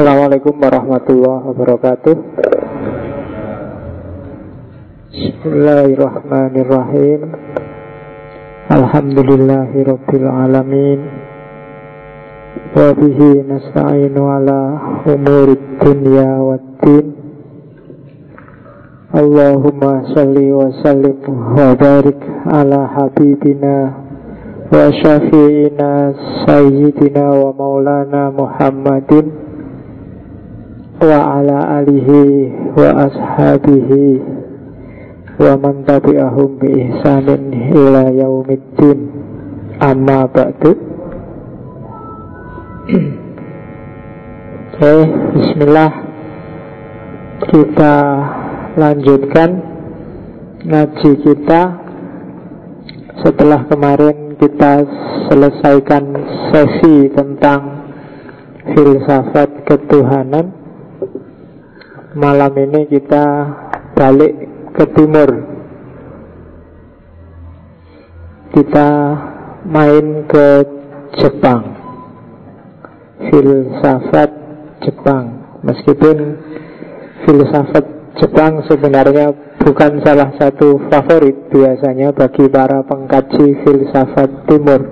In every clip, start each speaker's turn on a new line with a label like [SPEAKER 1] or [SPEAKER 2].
[SPEAKER 1] Assalamualaikum warahmalahi wabarakatuh. Bismillahirrahmanirrahim. Alhamdulillahi Rabbil Alamin Wabihi nasta'inu ala umurid dunya waddin Allahumma salli wa sallim wa barik ala habibina wa syafi'ina sayyidina wa maulana Muhammadin wa ala alihi wa bi ihsanin ila yaumiddin. Amma ba'du. Oke, bismillah. Kita lanjutkan ngaji kita. Setelah kemarin kita selesaikan sesi tentang filsafat ketuhanan Malam ini kita balik ke timur. Kita main ke Jepang. Filsafat Jepang. Meskipun filsafat Jepang sebenarnya bukan salah satu favorit biasanya bagi para pengkaji filsafat timur.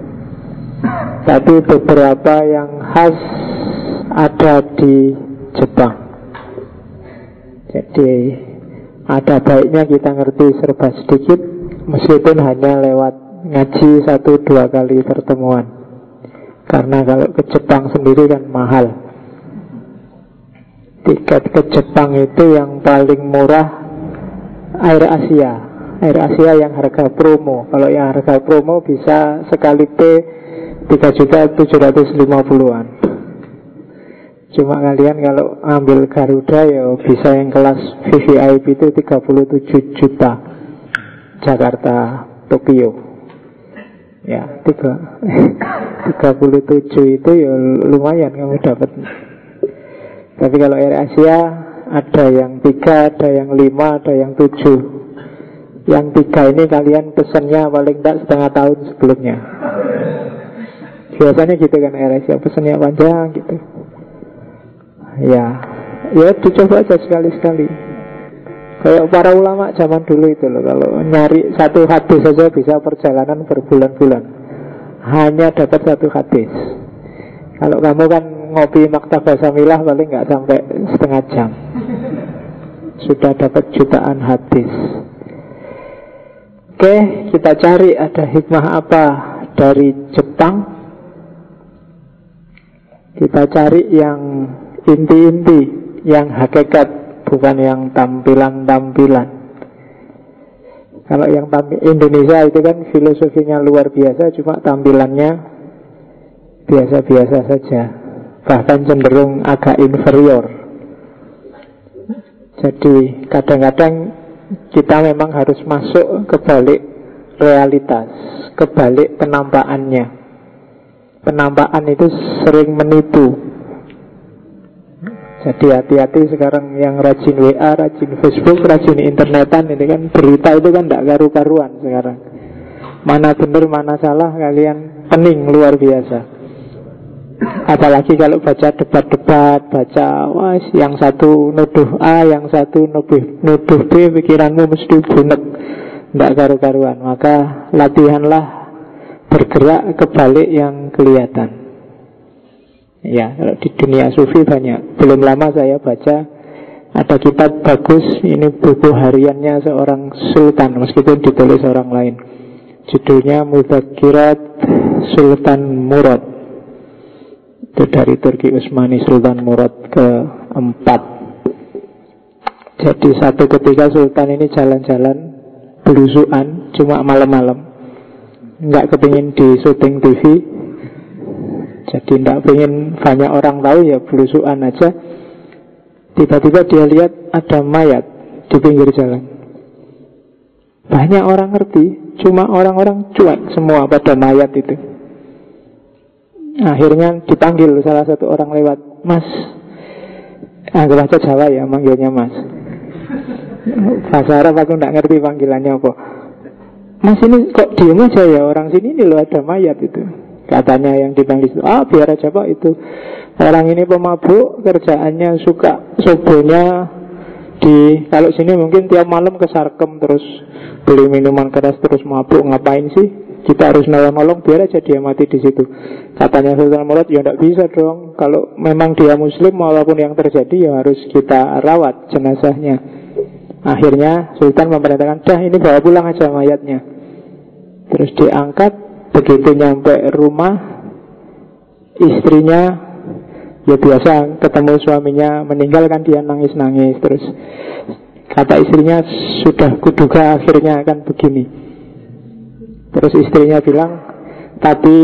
[SPEAKER 1] Tapi beberapa yang khas ada di Jepang Jadi ada baiknya kita ngerti serba sedikit Meskipun hanya lewat ngaji satu dua kali pertemuan. Karena kalau ke Jepang sendiri kan mahal. Tiket ke Jepang itu yang paling murah Air Asia. Air Asia yang harga promo. Kalau yang harga promo bisa sekali T 3 juta 750-an Cuma kalian kalau ambil Garuda ya bisa yang kelas VVIP itu 37 juta. Jakarta, Tokyo. Ya, tiga, 37 itu ya lumayan kamu dapat. Tapi kalau Air Asia ada yang tiga, ada yang lima, ada yang tujuh. Yang tiga ini kalian pesannya paling tidak setengah tahun sebelumnya. Biasanya gitu kan Air Asia, pesannya panjang gitu Ya, ya dicoba aja sekali-sekali. Kayak para ulama zaman dulu itu loh Kalau nyari satu hadis saja bisa perjalanan berbulan-bulan. Hanya dapat satu hadis. Kalau kamu kan ngopi maktabah samilah paling nggak sampai setengah jam. Sudah dapat jutaan hadis. Oke, kita cari ada hikmah apa dari Jepang. Kita cari yang inti-inti Yang hakikat bukan yang tampilan-tampilan. Kalau yang tampil Indonesia itu kan filosofinya luar biasa, cuma tampilannya biasa-biasa saja, bahkan cenderung agak inferior. Jadi kadang-kadang kita memang harus masuk ke balik realitas, ke balik penampakannya. Penampakan itu sering menipu, jadi hati-hati sekarang yang rajin WA, rajin Facebook, rajin internetan ini kan berita itu kan tidak karu-karuan sekarang. Mana benar, mana salah kalian pening luar biasa. Apalagi kalau baca debat-debat, baca wah yang satu nuduh A, yang satu nuduh, nuduh B, pikiranmu mesti bunek, tidak karu-karuan. Maka latihanlah bergerak ke balik yang kelihatan. Ya, kalau di dunia sufi banyak. Belum lama saya baca ada kitab bagus, ini buku hariannya seorang sultan, meskipun ditulis orang lain. Judulnya Mudhakirat Sultan Murad. Itu dari Turki Utsmani Sultan Murad keempat. Jadi satu ketika Sultan ini jalan-jalan belusuan cuma malam-malam. Nggak kepingin di syuting TV, jadi tidak ingin banyak orang tahu ya belusuan aja. Tiba-tiba dia lihat ada mayat di pinggir jalan. Banyak orang ngerti Cuma orang-orang cuek semua pada mayat itu. Akhirnya dipanggil salah satu orang lewat Mas. Anggap aja Jawa ya manggilnya mas. Bahasa Arab aku tidak ngerti panggilannya apa. Mas ini kok diem aja ya? Orang sini ini loh ada mayat itu Katanya yang dipanggil itu, ah biar aja pak itu. Orang ini pemabuk, kerjaannya suka. Sobonya di kalau sini mungkin tiap malam ke sarkem terus beli minuman keras terus mabuk. Ngapain sih? Kita harus nolong-nolong biar aja dia mati di situ. Katanya Sultan Murad ya tidak bisa dong. Kalau memang dia muslim walaupun yang terjadi ya harus kita rawat jenazahnya. Akhirnya Sultan memerintahkan dah ini bawa pulang aja mayatnya. Terus diangkat begitu nyampe rumah istrinya Ya biasa ketemu suaminya meninggalkan dia nangis-nangis Terus. Kata istrinya sudah kuduga akhirnya akan begini. Terus istrinya bilang Tapi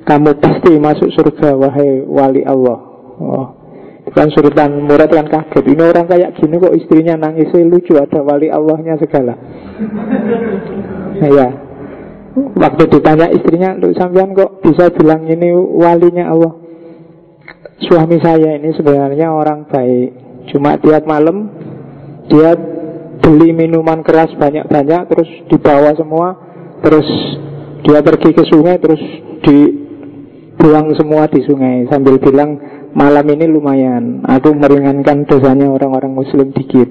[SPEAKER 1] kamu pasti masuk surga wahai wali Allah. Oh kan Sultan Murad kan kaget. Ini orang kayak gini kok istrinya nangis lucu Ada wali Allahnya segala. Nah, Ya Waktu ditanya istrinya Lu sampean kok bisa bilang ini walinya Allah? Suami saya ini sebenarnya orang baik. Cuma tiap malam Dia beli minuman keras banyak-banyak Terus dibawa semua Terus dia pergi ke sungai Terus dibuang semua di sungai. Sambil bilang Malam ini lumayan. Aku meringankan dosanya orang-orang muslim dikit.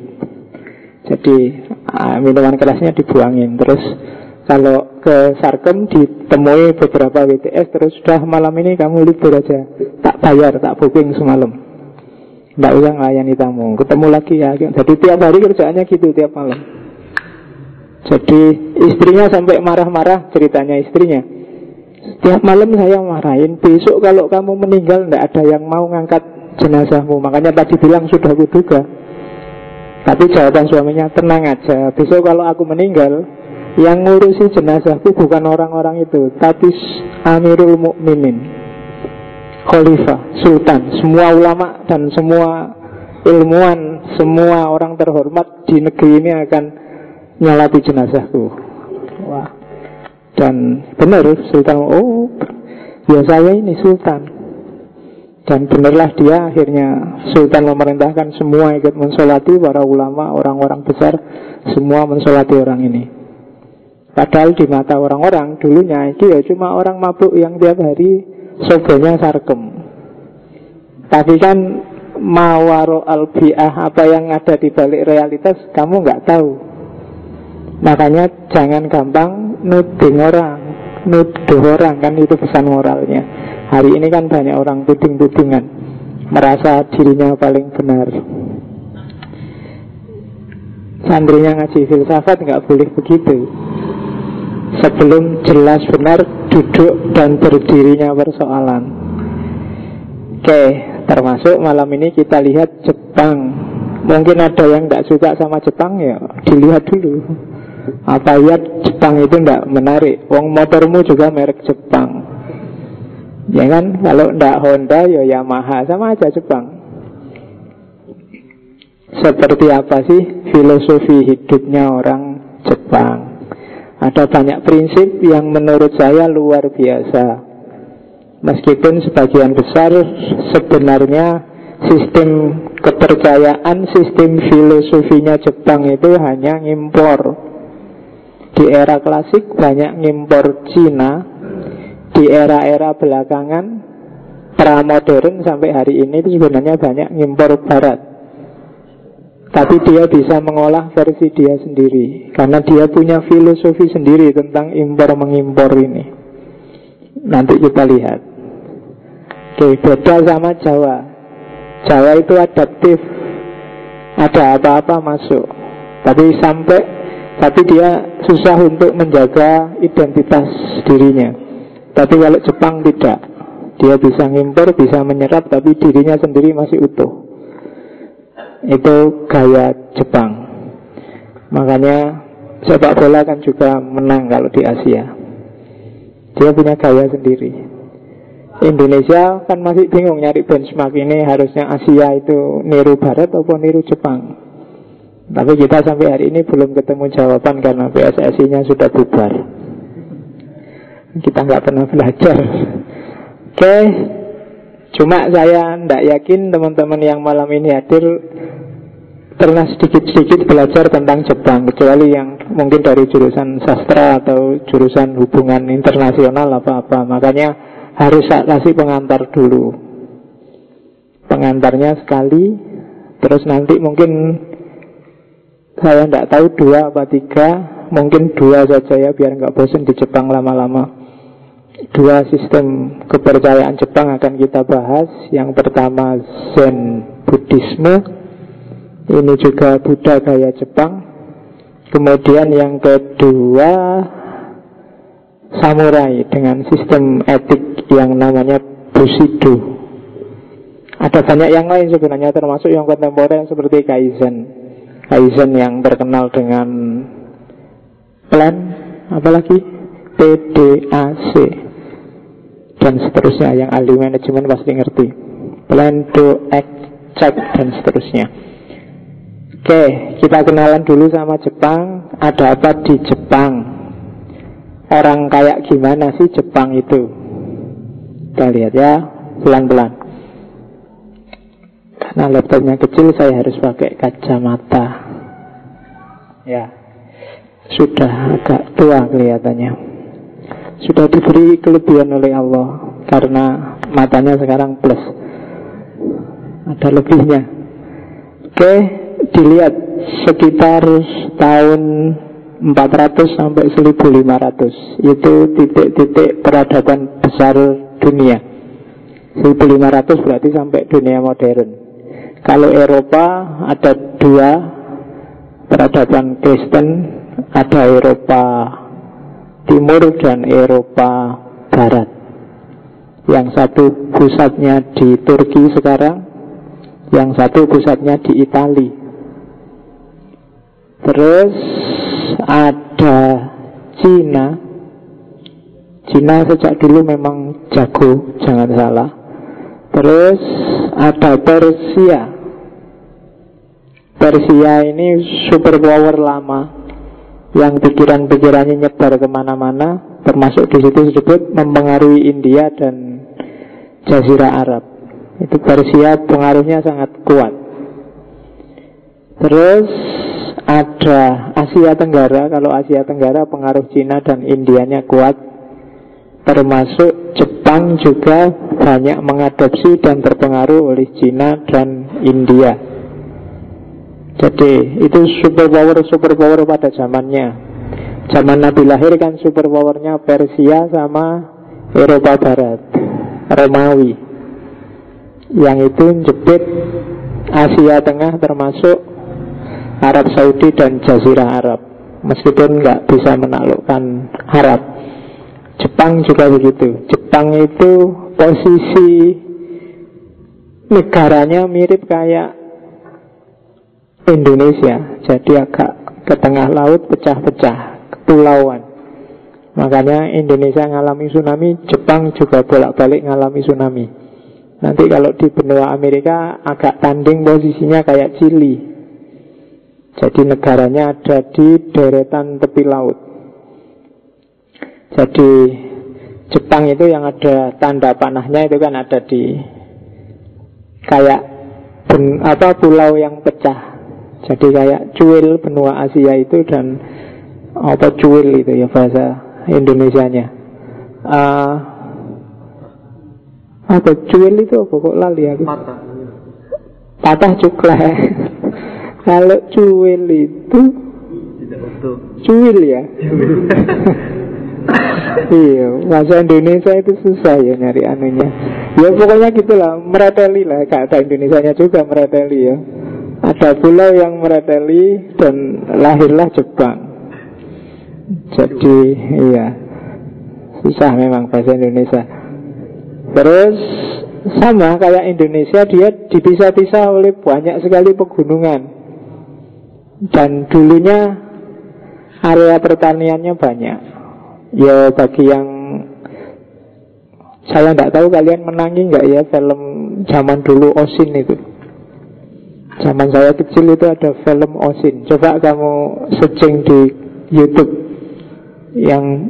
[SPEAKER 1] Jadi ah, Minuman kerasnya dibuangin. Terus kalau ke Sarkem ditemui beberapa WTS terus sudah malam ini kamu libur aja. Tak bayar tak booking semalam. Tidak usah ngelayani tamu. Ketemu lagi ya jadi tiap hari kerjaannya gitu tiap malam. Jadi istrinya sampai marah-marah ceritanya istrinya. Tiap malam saya marahin Besok kalau kamu meninggal Tidak ada yang mau ngangkat jenazahmu. Makanya tadi bilang sudah kuduga. Tapi jawaban suaminya Tenang aja Besok kalau aku meninggal yang ngurusi jenazahku bukan orang-orang itu, tapi Amirul Mukminin, Khalifah, Sultan, semua ulama dan semua ilmuwan, semua orang terhormat di negeri ini akan nyalati jenazahku. Wah. Dan benar Sultan, oh ya saya ini Sultan. Dan benarlah dia akhirnya Sultan memerintahkan semua ikut mensolati para ulama, orang-orang besar, semua mensolati orang ini. Padahal di mata orang-orang dulunya itu ya cuma orang mabuk yang tiap hari sobonya sarkem. Tapi kan mawaro albiah apa yang ada di balik realitas kamu nggak tahu. Makanya jangan gampang nuding orang, nuduh orang kan itu pesan moralnya. Hari ini kan banyak orang tuding-tudingan, merasa dirinya paling benar. Santrinya ngaji filsafat nggak boleh begitu sebelum jelas benar duduk dan berdirinya persoalan. Oke, termasuk malam ini kita lihat Jepang. Mungkin ada yang tidak suka sama Jepang ya, dilihat dulu. Apa ya Jepang itu tidak menarik? Wong motormu juga merek Jepang. Ya kan, kalau tidak Honda ya Yamaha sama aja Jepang. Seperti apa sih filosofi hidupnya orang Jepang? Ada banyak prinsip yang menurut saya luar biasa. Meskipun sebagian besar sebenarnya sistem kepercayaan, sistem filosofinya Jepang itu hanya ngimpor. Di era klasik banyak ngimpor Cina. Di era-era belakangan Pramodern sampai hari ini itu sebenarnya banyak ngimpor Barat tapi dia bisa mengolah versi dia sendiri. Karena dia punya filosofi sendiri tentang impor mengimpor ini. Nanti kita lihat. Oke, beda sama Jawa. Jawa itu adaptif. Ada apa-apa masuk. Tapi sampai Tapi dia susah untuk menjaga identitas dirinya. Tapi kalau Jepang tidak. Dia bisa ngimpor, bisa menyerap Tapi dirinya sendiri masih utuh itu gaya Jepang. Makanya sepak bola kan juga menang kalau di Asia. Dia punya gaya sendiri. Indonesia kan masih bingung nyari benchmark ini harusnya Asia itu niru Barat atau niru Jepang. Tapi kita sampai hari ini belum ketemu jawaban karena PSSI-nya sudah bubar. Kita nggak pernah belajar. Oke, cuma saya tidak yakin teman-teman yang malam ini hadir pernah sedikit-sedikit belajar tentang Jepang kecuali yang mungkin dari jurusan sastra atau jurusan hubungan internasional apa-apa makanya harus saya kasih pengantar dulu. Pengantarnya sekali, terus nanti mungkin saya tidak tahu dua apa tiga, mungkin dua saja ya biar nggak bosan di Jepang lama-lama. Dua sistem kepercayaan Jepang akan kita bahas. Yang pertama Zen Buddhisme, ini juga Buddha gaya Jepang. Kemudian yang kedua samurai dengan sistem etik yang namanya Bushido. Ada banyak yang lain sebenarnya termasuk yang kontemporer seperti Kaizen. Kaizen yang terkenal dengan plan apalagi PDAC dan seterusnya yang ahli manajemen pasti ngerti. Plan do act check dan seterusnya. Oke, kita kenalan dulu sama Jepang. Ada apa di Jepang? Orang kayak gimana sih Jepang itu? Kita lihat ya, pelan-pelan. Karena laptopnya kecil, saya harus pakai kacamata. Ya, sudah agak tua kelihatannya. Sudah diberi kelebihan oleh Allah karena matanya sekarang plus. Ada lebihnya. Oke, dilihat sekitar tahun 400 sampai 1500 itu titik-titik peradaban besar dunia 1500 berarti sampai dunia modern kalau Eropa ada dua peradaban Kristen ada Eropa Timur dan Eropa Barat. Yang satu pusatnya di Turki sekarang yang satu pusatnya di Italia terus ada Cina. Cina sejak dulu memang jago Jangan salah. Terus ada Persia. Persia ini super power lama Yang pikiran-pikirannya nyebar ke mana-mana Termasuk di situ disebut mempengaruhi India dan Jazirah Arab. Itu Persia pengaruhnya sangat kuat. Terus ada Asia Tenggara. Kalau Asia Tenggara pengaruh Cina dan Indianya kuat. Termasuk Jepang juga banyak mengadopsi dan terpengaruh oleh Cina dan India Jadi itu super power super power pada zamannya. Zaman Nabi lahir kan super powernya Persia sama Eropa Barat Romawi. Yang itu jepit Asia Tengah termasuk Arab Saudi dan Jazirah Arab. Meskipun nggak bisa menaklukkan Arab. Jepang juga begitu. Jepang itu posisi negaranya mirip kayak Indonesia Jadi agak ke tengah laut pecah-pecah Kepulauan Makanya Indonesia ngalami tsunami Jepang juga bolak-balik ngalami tsunami Nanti kalau di benua Amerika agak tanding posisinya kayak Chili jadi negaranya ada di deretan tepi laut. Jadi Jepang itu yang ada tanda panahnya itu kan ada di kayak ben, apa pulau yang pecah. Jadi kayak cuil benua Asia itu dan apa cuil itu ya bahasa Indonesianya. Uh, apa cuil itu apa kok lali aku? Patah. Patah cuklek. Kalau cuil itu Cuil ya Iya Bahasa Indonesia itu susah ya nyari anunya Ya pokoknya gitulah Mereteli lah Kata Indonesia juga mereteli ya Ada pulau yang mereteli Dan lahirlah Jepang Jadi Iya Susah memang bahasa Indonesia Terus sama kayak Indonesia dia dipisah-pisah oleh banyak sekali pegunungan dan dulunya area pertaniannya banyak. Ya bagi yang saya tidak tahu kalian menangi nggak ya film zaman dulu Osin itu. Zaman saya kecil itu ada film Osin. Coba kamu searching di YouTube yang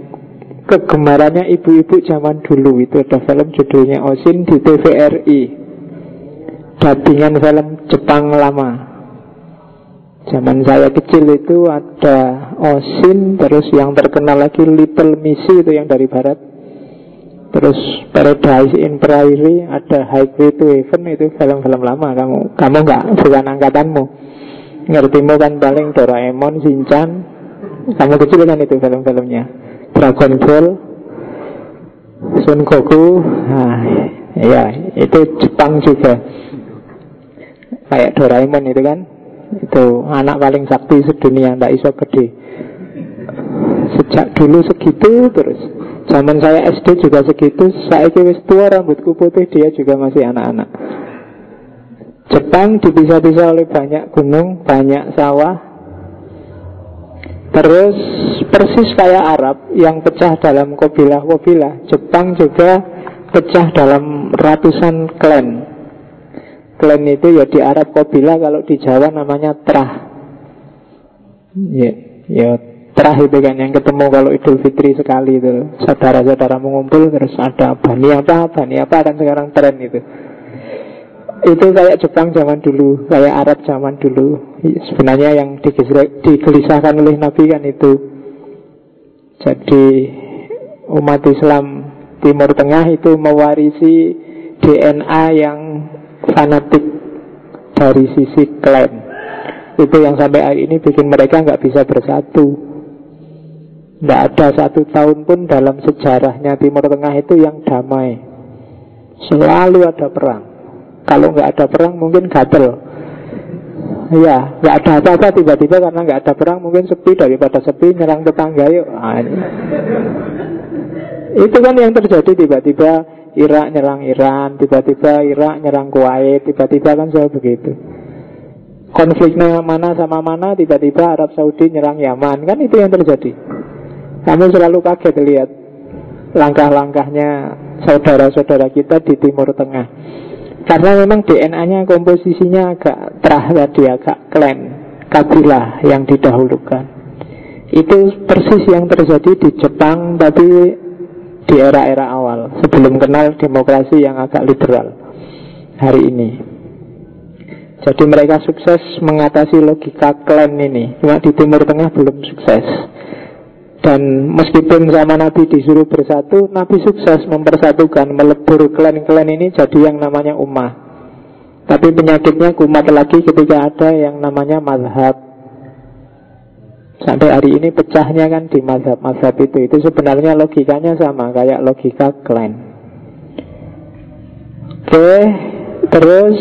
[SPEAKER 1] kegemarannya ibu-ibu zaman dulu itu ada film judulnya Osin di TVRI. Dubbingan film Jepang lama. Zaman saya kecil itu ada Osin Terus yang terkenal lagi Little Missy itu yang dari barat Terus Paradise in Prairie Ada Highway to Heaven Itu film-film lama. Kamu kamu nggak bukan angkatanmu. Ngertimu kan paling Doraemon, Shinchan. Kamu kecil kan itu film-filmnya. Dragon Ball Sun Goku. Nah, Ya itu Jepang juga. Kayak Doraemon itu kan. Itu anak paling sakti sedunia Tidak iso gede Sejak dulu segitu terus Zaman saya SD juga segitu Saya wis tua rambutku putih Dia juga masih anak-anak. Jepang dipisah-pisah oleh banyak gunung Banyak sawah. Terus persis kayak Arab Yang pecah dalam kobilah-kobilah Jepang juga pecah dalam ratusan klan. Klan itu ya di Arab kobilah Kalau di Jawa namanya trah. Ya, ya Terah itu kan yang ketemu kalau Idul Fitri sekali itu. Saudara-saudara mengumpul terus ada bani apa, bani apa? Kan sekarang tren itu. Itu kayak Jepang zaman dulu, kayak Arab zaman dulu. Sebenarnya yang digelisahkan oleh Nabi kan itu. Jadi umat Islam Timur Tengah itu mewarisi DNA yang fanatik dari sisi klan. Itu yang sampai hari ini bikin mereka nggak bisa bersatu tidak ada satu tahun pun dalam sejarahnya Timur Tengah itu yang damai. Selalu ada perang. Kalau nggak ada perang mungkin gatel. Ya, nggak ada apa-apa tiba-tiba karena nggak ada perang mungkin sepi daripada sepi nyerang tetangga yuk. Nah, Itu kan yang terjadi tiba-tiba Irak nyerang Iran, tiba-tiba Irak nyerang Kuwait, tiba-tiba kan selalu begitu. Konfliknya mana sama mana, tiba-tiba Arab Saudi nyerang Yaman, kan itu yang terjadi. Kamu selalu kaget lihat langkah-langkahnya saudara-saudara kita di Timur Tengah. Karena memang DNA-nya komposisinya agak terah tadi, agak klan, kabilah yang didahulukan. Itu persis yang terjadi di Jepang tapi di era-era awal sebelum kenal demokrasi yang agak liberal hari ini. Jadi mereka sukses mengatasi logika klan ini. Cuma di Timur Tengah belum sukses. Dan meskipun sama Nabi disuruh bersatu, Nabi sukses mempersatukan, melebur klan-klan ini jadi yang namanya ummah. Tapi penyakitnya kumat lagi ketika ada yang namanya madhab. Sampai hari ini pecahnya kan di madhab-madhab itu. Itu sebenarnya logikanya sama, kayak logika klan. Oke, terus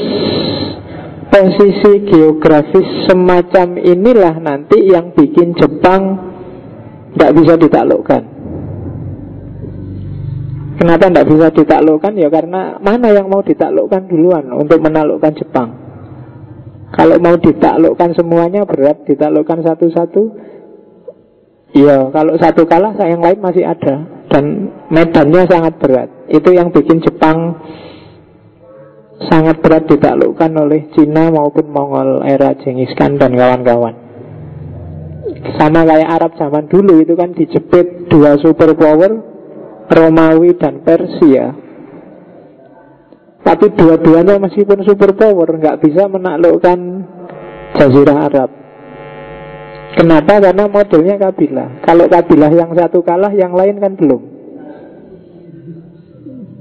[SPEAKER 1] posisi geografis semacam inilah nanti yang bikin Jepang tidak bisa ditaklukkan. Kenapa tidak bisa ditaklukkan? Ya karena mana yang mau ditaklukkan duluan Untuk menaklukkan Jepang. Kalau mau ditaklukkan semuanya berat Ditaklukkan satu-satu. Ya kalau satu kalah yang lain masih ada. Dan medannya sangat berat. Itu yang bikin Jepang Sangat berat ditaklukkan oleh Cina maupun Mongol era Genghis Khan dan kawan-kawan sama kayak Arab zaman dulu itu kan dijepit dua superpower Romawi dan Persia. Tapi dua-duanya meskipun superpower nggak bisa menaklukkan Jazirah Arab. Kenapa? Karena modelnya kabilah. Kalau kabilah yang satu kalah yang lain kan belum.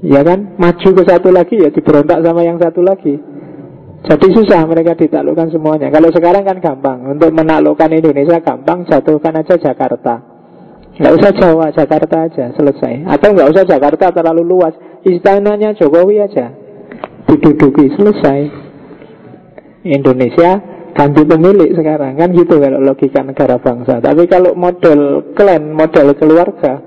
[SPEAKER 1] Ya kan? Maju ke satu lagi ya diberontak sama yang satu lagi jadi susah mereka ditaklukkan semuanya. Kalau sekarang kan gampang. Untuk menaklukkan Indonesia gampang, jatuhkan aja Jakarta. Nggak usah Jawa, Jakarta aja, selesai. Atau nggak usah Jakarta terlalu luas. Istananya Jokowi aja. Diduduki, selesai. Indonesia ganti pemilik sekarang. Kan gitu kalau logika negara bangsa. Tapi kalau model klan, model keluarga,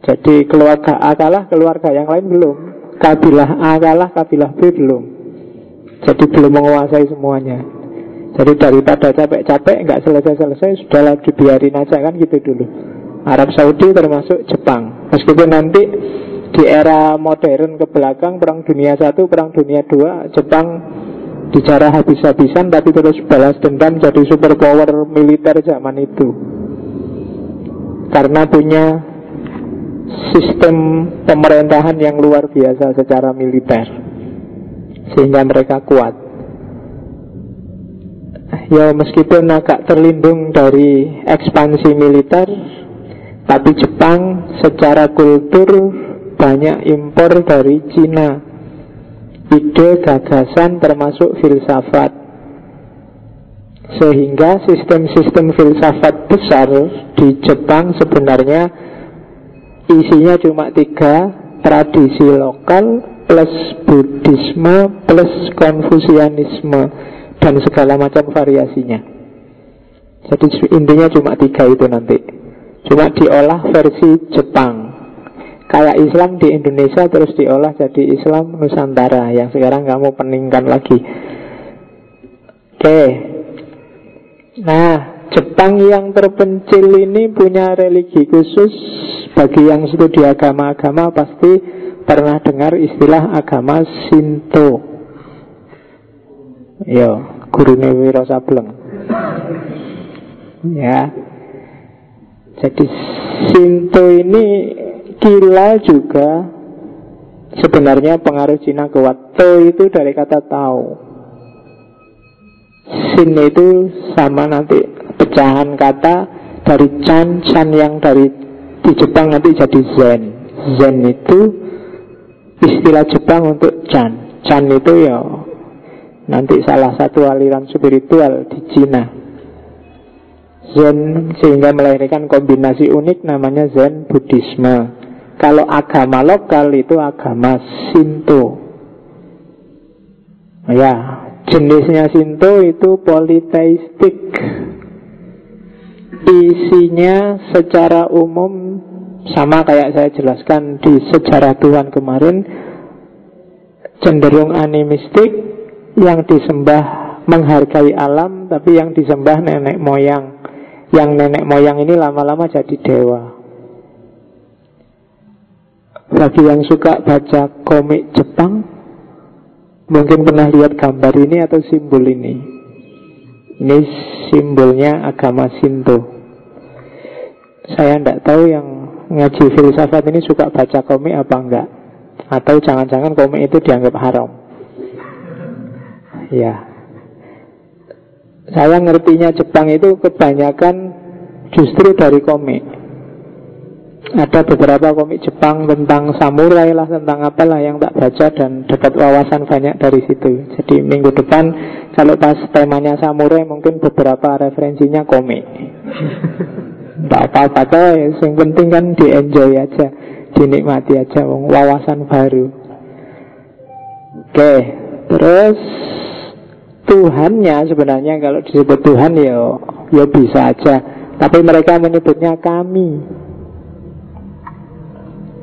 [SPEAKER 1] jadi keluarga A kalah, keluarga yang lain belum. Kabilah A kalah, kabilah B belum. Jadi belum menguasai semuanya. Jadi daripada capek-capek nggak selesai-selesai Sudahlah dibiarin aja kan gitu dulu. Arab Saudi termasuk Jepang. Meskipun nanti di era modern ke belakang Perang Dunia Satu, Perang Dunia Dua Jepang dijarah habis-habisan Tapi terus balas dendam jadi superpower militer zaman itu. Karena punya sistem pemerintahan yang luar biasa secara militer sehingga mereka kuat. Ya meskipun agak terlindung dari ekspansi militer, tapi Jepang secara kultur banyak impor dari Cina ide gagasan termasuk filsafat sehingga sistem-sistem filsafat besar di Jepang sebenarnya isinya cuma tiga tradisi lokal plus Buddhisme plus Konfusianisme dan segala macam variasinya. Jadi intinya cuma tiga itu nanti. Cuma diolah versi Jepang. Kayak Islam di Indonesia terus diolah jadi Islam Nusantara yang sekarang kamu peningkan lagi. Oke. Nah, Jepang yang terpencil ini punya religi khusus bagi yang studi agama-agama pasti pernah dengar istilah agama Sinto. Yo, guru Wiro Sableng. Ya. Jadi Sinto ini Kila juga sebenarnya pengaruh Cina kuat. To itu dari kata tahu. Sin itu sama nanti pecahan kata dari Chan, Chan yang dari di Jepang nanti jadi Zen. Zen itu istilah Jepang untuk Chan. Chan itu ya nanti salah satu aliran spiritual di Cina. Zen sehingga melahirkan kombinasi unik namanya Zen Buddhisme. Kalau agama lokal itu agama Sinto. Ya, jenisnya Sinto itu politeistik. Isinya secara umum sama kayak saya jelaskan di sejarah Tuhan kemarin cenderung animistik yang disembah menghargai alam tapi yang disembah nenek moyang. Yang nenek moyang ini lama-lama jadi dewa. Bagi yang suka baca komik Jepang Mungkin pernah lihat gambar ini atau simbol ini Ini simbolnya agama Shinto Saya tidak tahu yang ngaji filsafat ini suka baca komik apa enggak Atau jangan-jangan komik itu dianggap haram Ya Saya ngertinya Jepang itu kebanyakan justru dari komik ada beberapa komik Jepang tentang samurai lah, tentang apalah yang tak baca dan dapat wawasan banyak dari situ. Jadi minggu depan kalau pas temanya samurai mungkin beberapa referensinya komik. Tak apa-apa yang penting kan di enjoy aja, dinikmati aja, wawasan baru. Oke, terus Tuhannya sebenarnya kalau disebut Tuhan ya, ya bisa aja. Tapi mereka menyebutnya kami.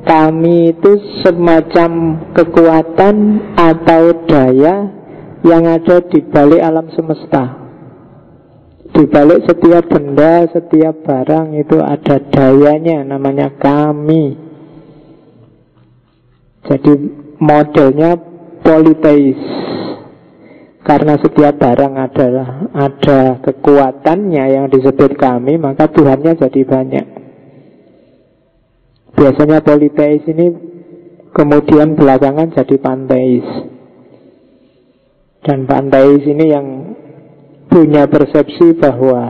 [SPEAKER 1] Kami itu semacam kekuatan atau daya yang ada di balik alam semesta. Di balik setiap benda, setiap barang itu ada dayanya, namanya kami. Jadi modelnya politeis. Karena setiap barang adalah ada kekuatannya yang disebut kami, maka Tuhannya jadi banyak. Biasanya politeis ini kemudian belakangan jadi panteis. Dan panteis ini yang punya persepsi bahwa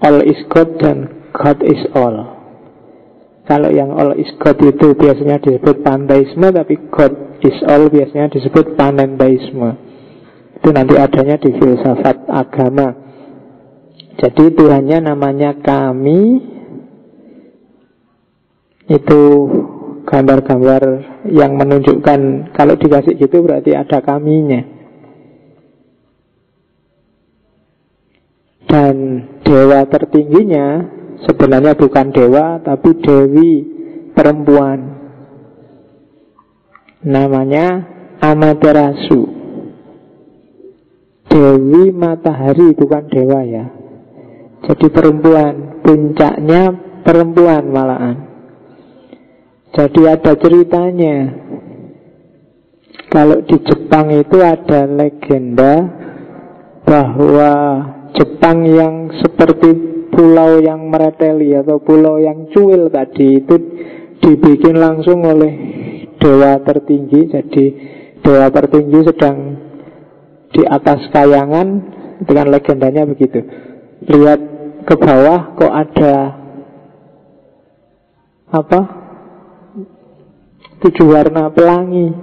[SPEAKER 1] all is God dan God is all. Kalau yang all is God itu biasanya disebut panteisme, tapi God is all biasanya disebut panenteisme. Itu nanti adanya di filsafat agama. Jadi Tuhannya namanya kami, itu gambar-gambar yang menunjukkan kalau dikasih gitu berarti ada kaminya. Dan dewa tertingginya sebenarnya bukan dewa tapi dewi perempuan. Namanya Amaterasu. Dewi matahari bukan dewa ya. Jadi perempuan, puncaknya perempuan malahan. Jadi ada ceritanya Kalau di Jepang itu ada legenda Bahwa Jepang yang seperti pulau yang mereteli Atau pulau yang cuil tadi Itu dibikin langsung oleh dewa tertinggi. Jadi dewa tertinggi sedang di atas kayangan Dengan legendanya begitu. Lihat ke bawah kok ada apa? Tujuh warna pelangi.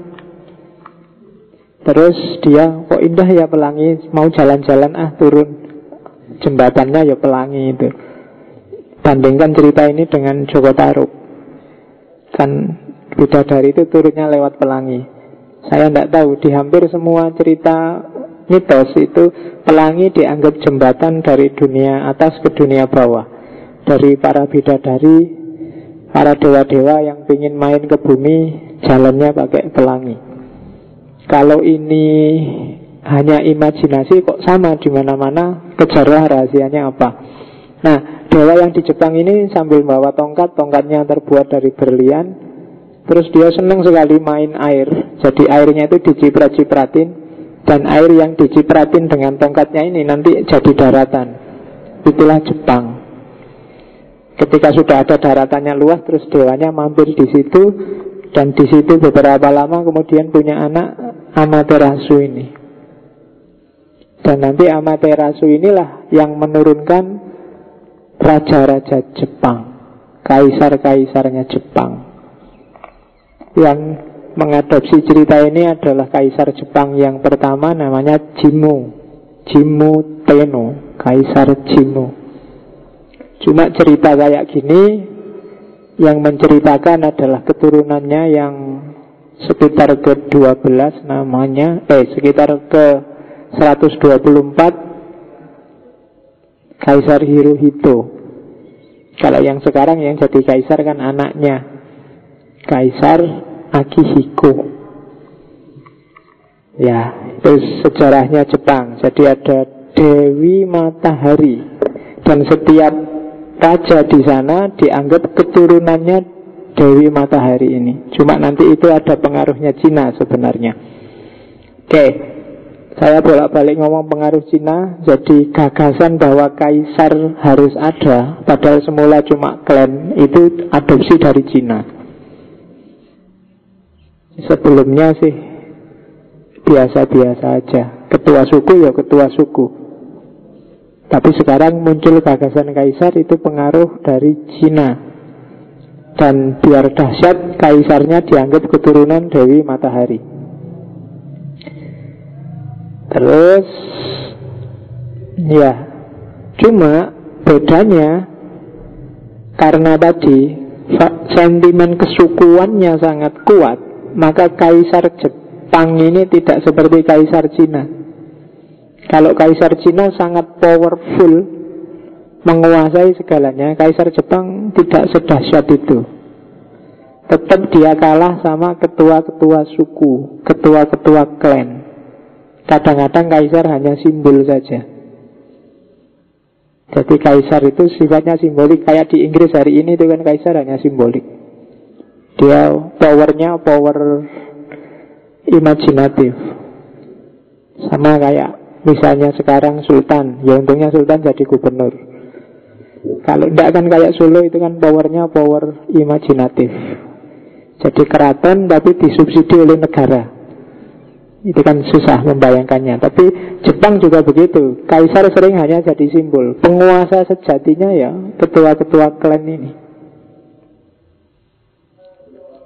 [SPEAKER 1] Terus dia kok indah ya pelangi? Mau jalan-jalan ah turun Jembatannya ya pelangi itu. Bandingkan cerita ini dengan Joko Taruk Kan bidadari itu turunnya lewat pelangi. Saya tidak tahu Di hampir semua cerita mitos itu Pelangi dianggap jembatan dari dunia atas ke dunia bawah. Dari para bidadari Para dewa-dewa yang ingin main ke bumi Jalannya pakai pelangi. Kalau ini hanya imajinasi kok sama di mana-mana kejarlah rahasianya apa. Nah, dewa yang di Jepang ini sambil bawa tongkat, tongkatnya terbuat dari berlian. Terus dia senang sekali main air. Jadi airnya itu diciprat-cipratin dan air yang dicipratin dengan tongkatnya ini nanti jadi daratan. Itulah Jepang. Ketika sudah ada daratannya luas, terus dewanya mampir di situ dan di situ beberapa lama kemudian punya anak Amaterasu ini. Dan nanti Amaterasu inilah yang menurunkan raja-raja Jepang, kaisar-kaisarnya Jepang. Yang mengadopsi cerita ini adalah kaisar Jepang yang pertama namanya Jimmu, Jimmu Tenno, kaisar Jimmu. Cuma cerita kayak gini yang menceritakan adalah keturunannya yang sekitar ke-12 namanya eh sekitar ke 124 Kaisar Hirohito. Kalau yang sekarang yang jadi kaisar kan anaknya. Kaisar Akihiko. Ya, itu sejarahnya Jepang. Jadi ada Dewi Matahari. Dan setiap raja di sana dianggap keturunannya Dewi Matahari ini. Cuma nanti itu ada pengaruhnya Cina sebenarnya. Oke, saya bolak-balik ngomong pengaruh Cina Jadi gagasan bahwa kaisar harus ada Padahal semula cuma klan Itu adopsi dari Cina. Sebelumnya sih Biasa-biasa aja. Ketua suku ya ketua suku. Tapi sekarang muncul gagasan kaisar Itu pengaruh dari Cina. Dan biar dahsyat Kaisarnya dianggap keturunan Dewi Matahari Terus ya cuma bedanya karena tadi sentimen kesukuannya sangat kuat, maka kaisar Jepang ini tidak seperti kaisar Cina. Kalau kaisar Cina sangat powerful, menguasai segalanya, kaisar Jepang tidak sedahsyat itu. Tetap dia kalah sama ketua-ketua suku, ketua-ketua klan. Kadang-kadang kaisar hanya simbol saja. Jadi kaisar itu sifatnya simbolik. Kayak di Inggris hari ini itu kan kaisar hanya simbolik. Dia powernya power imajinatif. Sama kayak misalnya sekarang sultan. Ya untungnya sultan jadi gubernur. Kalau tidak kan kayak Solo itu kan powernya power imajinatif. Jadi keraton tapi disubsidi oleh negara itu kan susah membayangkannya. Tapi Jepang juga begitu. Kaisar sering hanya jadi simbol. Penguasa sejatinya ya Ketua-ketua klan ini.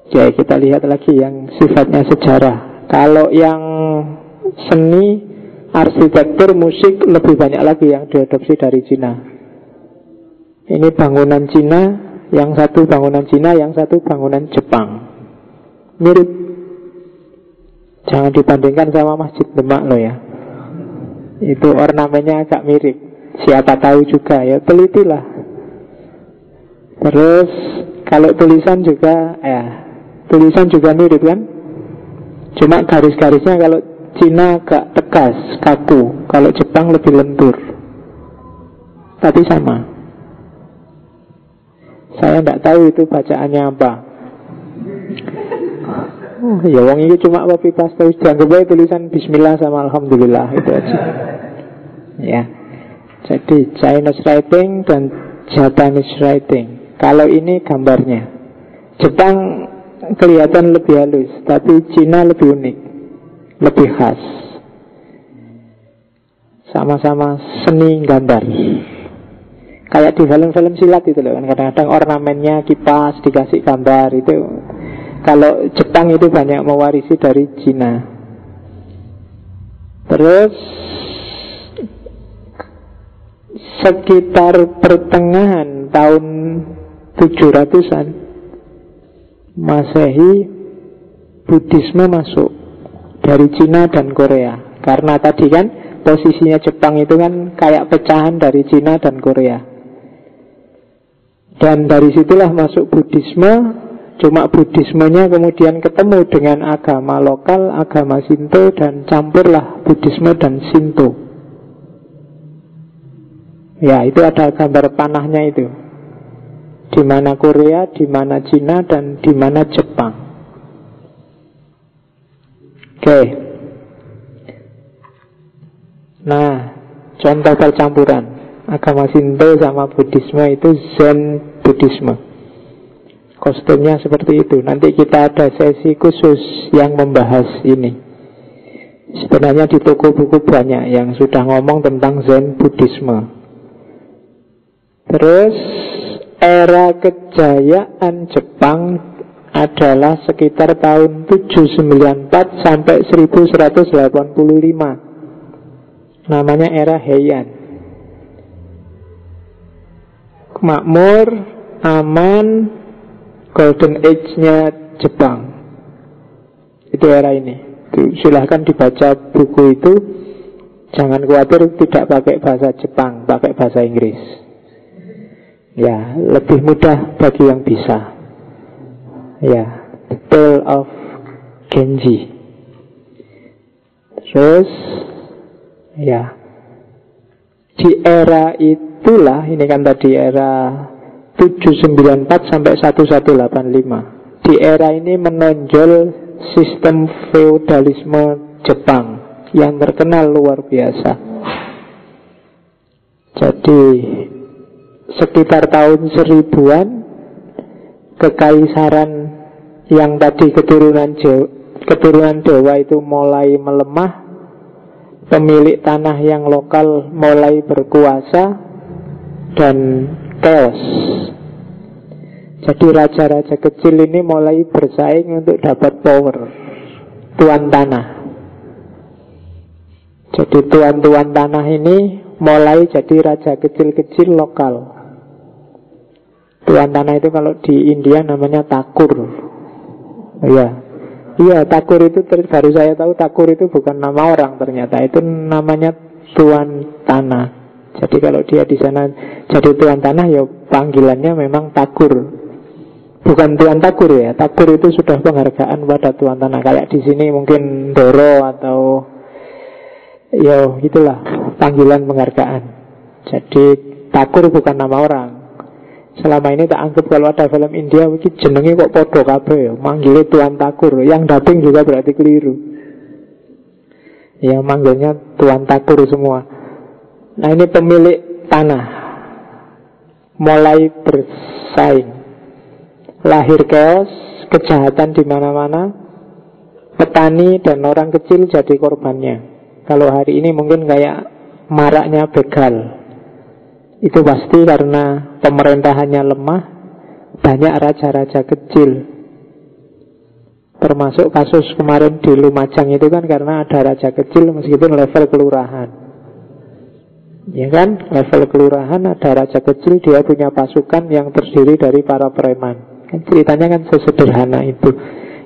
[SPEAKER 1] Oke kita lihat lagi yang sifatnya sejarah. Kalau yang seni Arsitektur, musik Lebih banyak lagi yang diadopsi dari Cina. Ini bangunan Cina Yang satu bangunan Cina Yang satu bangunan Jepang. Mirip Jangan dibandingkan sama Masjid Demak loh ya. Itu ornamennya agak mirip. Siapa tahu juga ya telitilah. Terus kalau tulisan juga ya tulisan juga mirip kan? Cuma garis-garisnya kalau Cina agak tegas, kaku. Kalau Jepang lebih lentur. Tapi sama. Saya tidak tahu itu bacaannya apa Oh, ya wong ini cuma copy paste dianggap aja tulisan bismillah sama alhamdulillah itu aja. ya. Jadi Chinese writing dan Japanese writing. Kalau ini gambarnya. Jepang kelihatan lebih halus, tapi Cina lebih unik, lebih khas. Sama-sama seni gambar. Kayak di film-film silat itu loh kan kadang-kadang ornamennya kipas dikasih gambar itu Kalau Jepang itu banyak mewarisi dari Cina. Terus sekitar pertengahan tahun 700-an Masehi Buddhisme masuk dari Cina dan Korea. Karena tadi kan posisinya Jepang itu kan kayak pecahan dari Cina dan Korea. Dan dari situlah masuk Buddhisme. Cuma Buddhismenya kemudian ketemu dengan agama lokal, agama Sinto dan campurlah Buddhisme dan Sinto. Ya, itu ada gambar panahnya itu. Di mana Korea, di mana Cina dan di mana Jepang. Oke. Nah, contoh percampuran agama Sinto sama Buddhisme itu Zen Buddhisme. Kostumnya seperti itu. Nanti kita ada sesi khusus yang membahas ini. Sebenarnya di toko buku banyak yang sudah ngomong tentang Zen Buddhisme. Terus era kejayaan Jepang adalah sekitar tahun 794 sampai 1185. Namanya era Heian. Makmur, aman, golden age-nya Jepang. Itu era ini. Silahkan dibaca buku itu. Jangan khawatir tidak pakai bahasa Jepang, pakai bahasa Inggris. Ya, lebih mudah bagi yang bisa. Ya, The Tale of Genji. Terus, ya, di era itulah, ini kan tadi era 794 sampai 1185. Di era ini menonjol sistem feudalisme Jepang yang terkenal luar biasa. Jadi sekitar tahun seribuan kekaisaran yang tadi keturunan Jawa, keturunan Dewa itu mulai melemah, pemilik tanah yang lokal mulai berkuasa dan chaos. Jadi raja-raja kecil ini mulai bersaing untuk dapat power tuan tanah. Jadi tuan-tuan tanah ini mulai jadi raja kecil-kecil lokal. Tuan tanah itu kalau di India namanya takur. Iya. Iya, takur itu baru saya tahu takur itu bukan nama orang ternyata. Itu namanya tuan tanah. Jadi kalau dia di sana jadi tuan tanah ya panggilannya memang takur. Bukan tuan takur ya. Takur itu sudah penghargaan pada tuan tanah. Kayak di sini mungkin Doro atau ya itulah panggilan penghargaan. Jadi takur bukan nama orang. Selama ini tak anggap kalau ada film India mungkin jenenge kok podo kabeh ya. Manggilnya tuan takur. Yang dubbing juga berarti keliru. Ya manggilnya tuan takur semua. Nah ini pemilik tanah mulai bersaing. Lahir chaos, kejahatan di mana-mana. Petani dan orang kecil jadi korbannya. Kalau hari ini mungkin kayak maraknya begal. Itu pasti karena pemerintahannya lemah, banyak raja-raja kecil. Termasuk kasus kemarin di Lumajang itu kan karena ada raja kecil meskipun level kelurahan. Ya kan, level kelurahan ada raja kecil, dia punya pasukan yang terdiri dari para preman. Kan ceritanya kan sesederhana itu.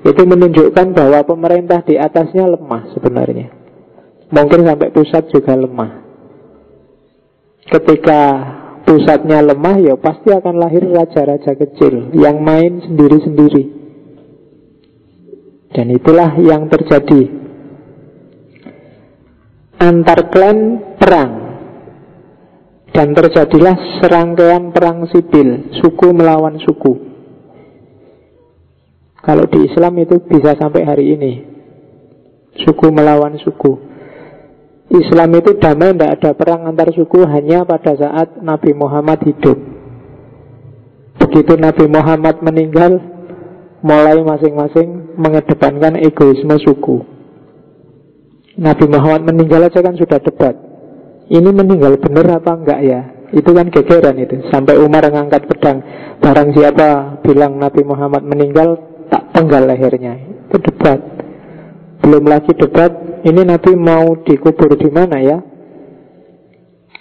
[SPEAKER 1] Itu menunjukkan bahwa pemerintah di atasnya lemah sebenarnya. Mungkin sampai pusat juga lemah. Ketika pusatnya lemah, ya pasti akan lahir raja-raja kecil yang main sendiri-sendiri. Dan itulah yang terjadi. Antar klan perang dan terjadilah serangkaian perang sipil, suku melawan suku. Kalau di Islam itu bisa sampai hari ini. Suku melawan suku. Islam itu damai, tidak ada perang antar suku hanya pada saat Nabi Muhammad hidup. Begitu Nabi Muhammad meninggal, mulai masing-masing mengedepankan egoisme suku. Nabi Muhammad meninggal aja kan sudah debat ini meninggal benar apa enggak ya? Itu kan gegeran itu. Sampai Umar ngangkat pedang. Barang siapa bilang Nabi Muhammad meninggal, tak penggal lehernya. Itu debat. Belum lagi debat, ini Nabi mau dikubur di mana ya?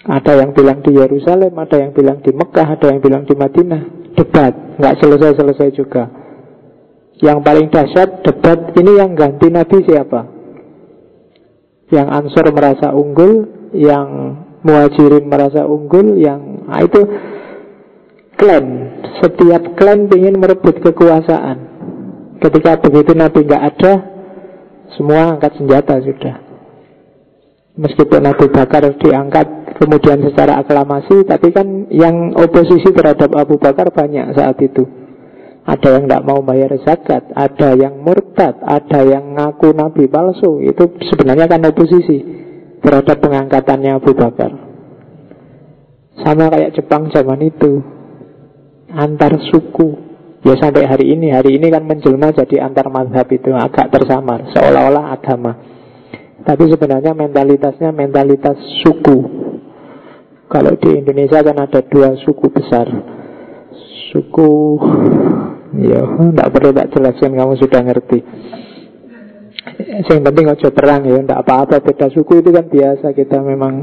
[SPEAKER 1] Ada yang bilang di Yerusalem, ada yang bilang di Mekah, ada yang bilang di Madinah. Debat, nggak selesai-selesai juga. Yang paling dahsyat debat ini yang ganti Nabi siapa? Yang Ansor merasa unggul, yang Muhajirin merasa unggul, yang nah itu klan. Setiap klan ingin merebut kekuasaan. Ketika begitu Nabi nggak ada, semua angkat senjata sudah. Meskipun Abu Bakar diangkat kemudian secara aklamasi, tapi kan yang oposisi terhadap Abu Bakar banyak saat itu. Ada yang tidak mau bayar zakat, ada yang murtad, ada yang ngaku nabi palsu. Itu sebenarnya kan oposisi terhadap pengangkatannya Abu Bakar. Sama kayak Jepang zaman itu, antar suku. Ya sampai hari ini, hari ini kan menjelma jadi antar madhab itu agak tersamar, seolah-olah agama. Tapi sebenarnya mentalitasnya mentalitas suku. Kalau di Indonesia kan ada dua suku besar. Suku, ya, tidak perlu tak jelaskan, kamu sudah ngerti. Yang penting ojo perang ya, tidak apa-apa. Beda suku itu kan biasa kita memang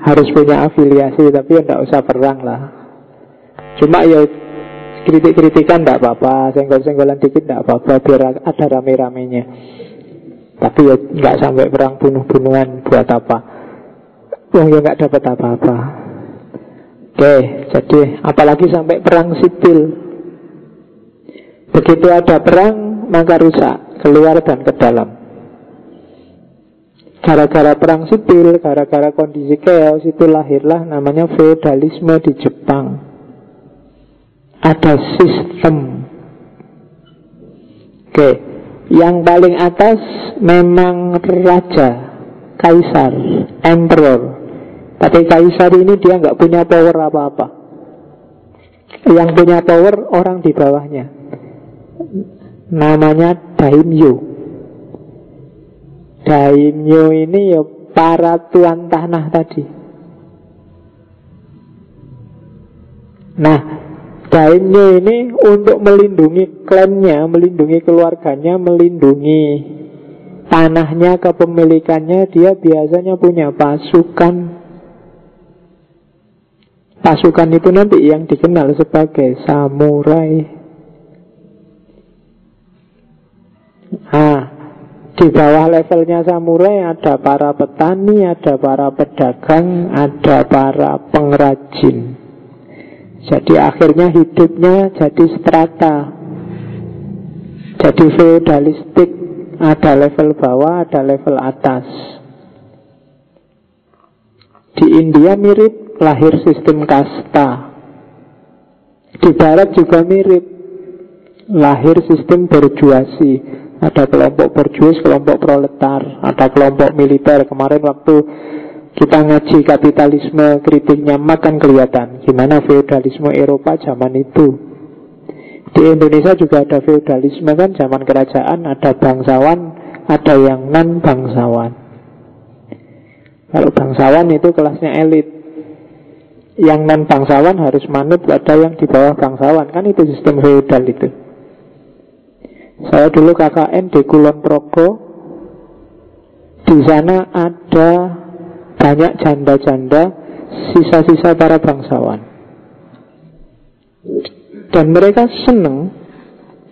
[SPEAKER 1] harus punya afiliasi, tapi ya tidak usah perang lah. Cuma ya kritik-kritikan tidak apa-apa, senggol-senggolan dikit tidak apa-apa, biar ada rame-ramenya. Tapi ya nggak sampai perang bunuh-bunuhan buat apa? Oh ya nggak dapat apa-apa. Oke, jadi apalagi sampai perang sipil. Begitu ada perang, maka rusak, keluar dan ke dalam. Gara-gara perang sipil, gara-gara kondisi chaos itu lahirlah namanya feodalisme di Jepang ada sistem. Oke, yang paling atas memang raja, kaisar, emperor. Tapi kaisar ini dia nggak punya power apa-apa. Yang punya power orang di bawahnya. Namanya daimyo. Daimyo ini ya para tuan tanah tadi. Nah, Daimyo ini untuk melindungi klannya, melindungi keluarganya, melindungi tanahnya, kepemilikannya, dia biasanya punya pasukan. Pasukan itu nanti yang dikenal sebagai samurai. Ah, di bawah levelnya samurai ada para petani, ada para pedagang, ada para pengrajin. Jadi akhirnya hidupnya jadi strata. Jadi feudalistik Ada level bawah, ada level atas. Di India mirip lahir sistem kasta. Di barat juga mirip Lahir sistem berjuasi Ada kelompok berjuas, kelompok proletar Ada kelompok militer Kemarin waktu kita ngaji kapitalisme kritiknya makan kelihatan gimana feodalisme Eropa zaman itu. Di Indonesia juga ada feodalisme kan zaman kerajaan ada bangsawan, ada yang non bangsawan. Kalau bangsawan itu kelasnya elit. Yang non bangsawan harus manut pada yang di bawah bangsawan kan itu sistem feodal itu. Saya dulu KKN di Kulon Progo. Di sana ada banyak janda-janda sisa-sisa para bangsawan. Dan mereka senang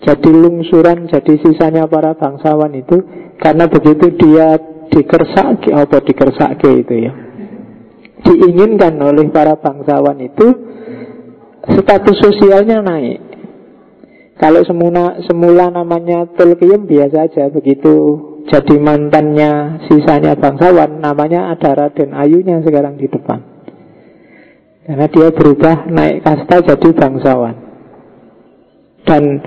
[SPEAKER 1] jadi lungsuran, jadi sisanya para bangsawan itu karena begitu dia dikersake apa dikersake itu ya. Diinginkan oleh para bangsawan itu status sosialnya naik. Kalau semula, semula namanya Tolkien biasa aja begitu. Jadi mantannya sisanya bangsawan namanya ada Raden Ayunya sekarang di depan. Karena dia berubah naik kasta jadi bangsawan. Dan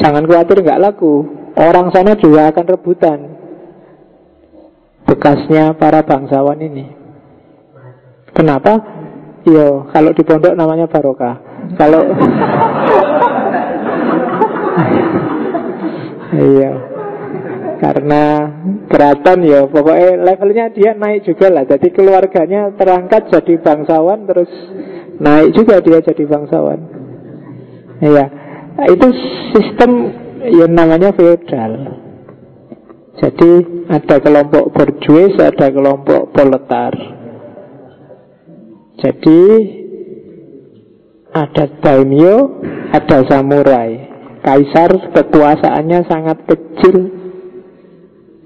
[SPEAKER 1] jangan khawatir nggak laku. Orang sana juga akan rebutan bekasnya para bangsawan ini. Kenapa? Yo, kalau di pondok namanya barokah. Kalau iya karena keraton ya pokoknya levelnya dia naik juga lah jadi keluarganya terangkat jadi bangsawan terus naik juga dia jadi bangsawan ya itu sistem yang namanya feodal. Jadi ada kelompok berjuis, ada kelompok proletar. Jadi ada daimyo, ada samurai. Kaisar kekuasaannya sangat kecil.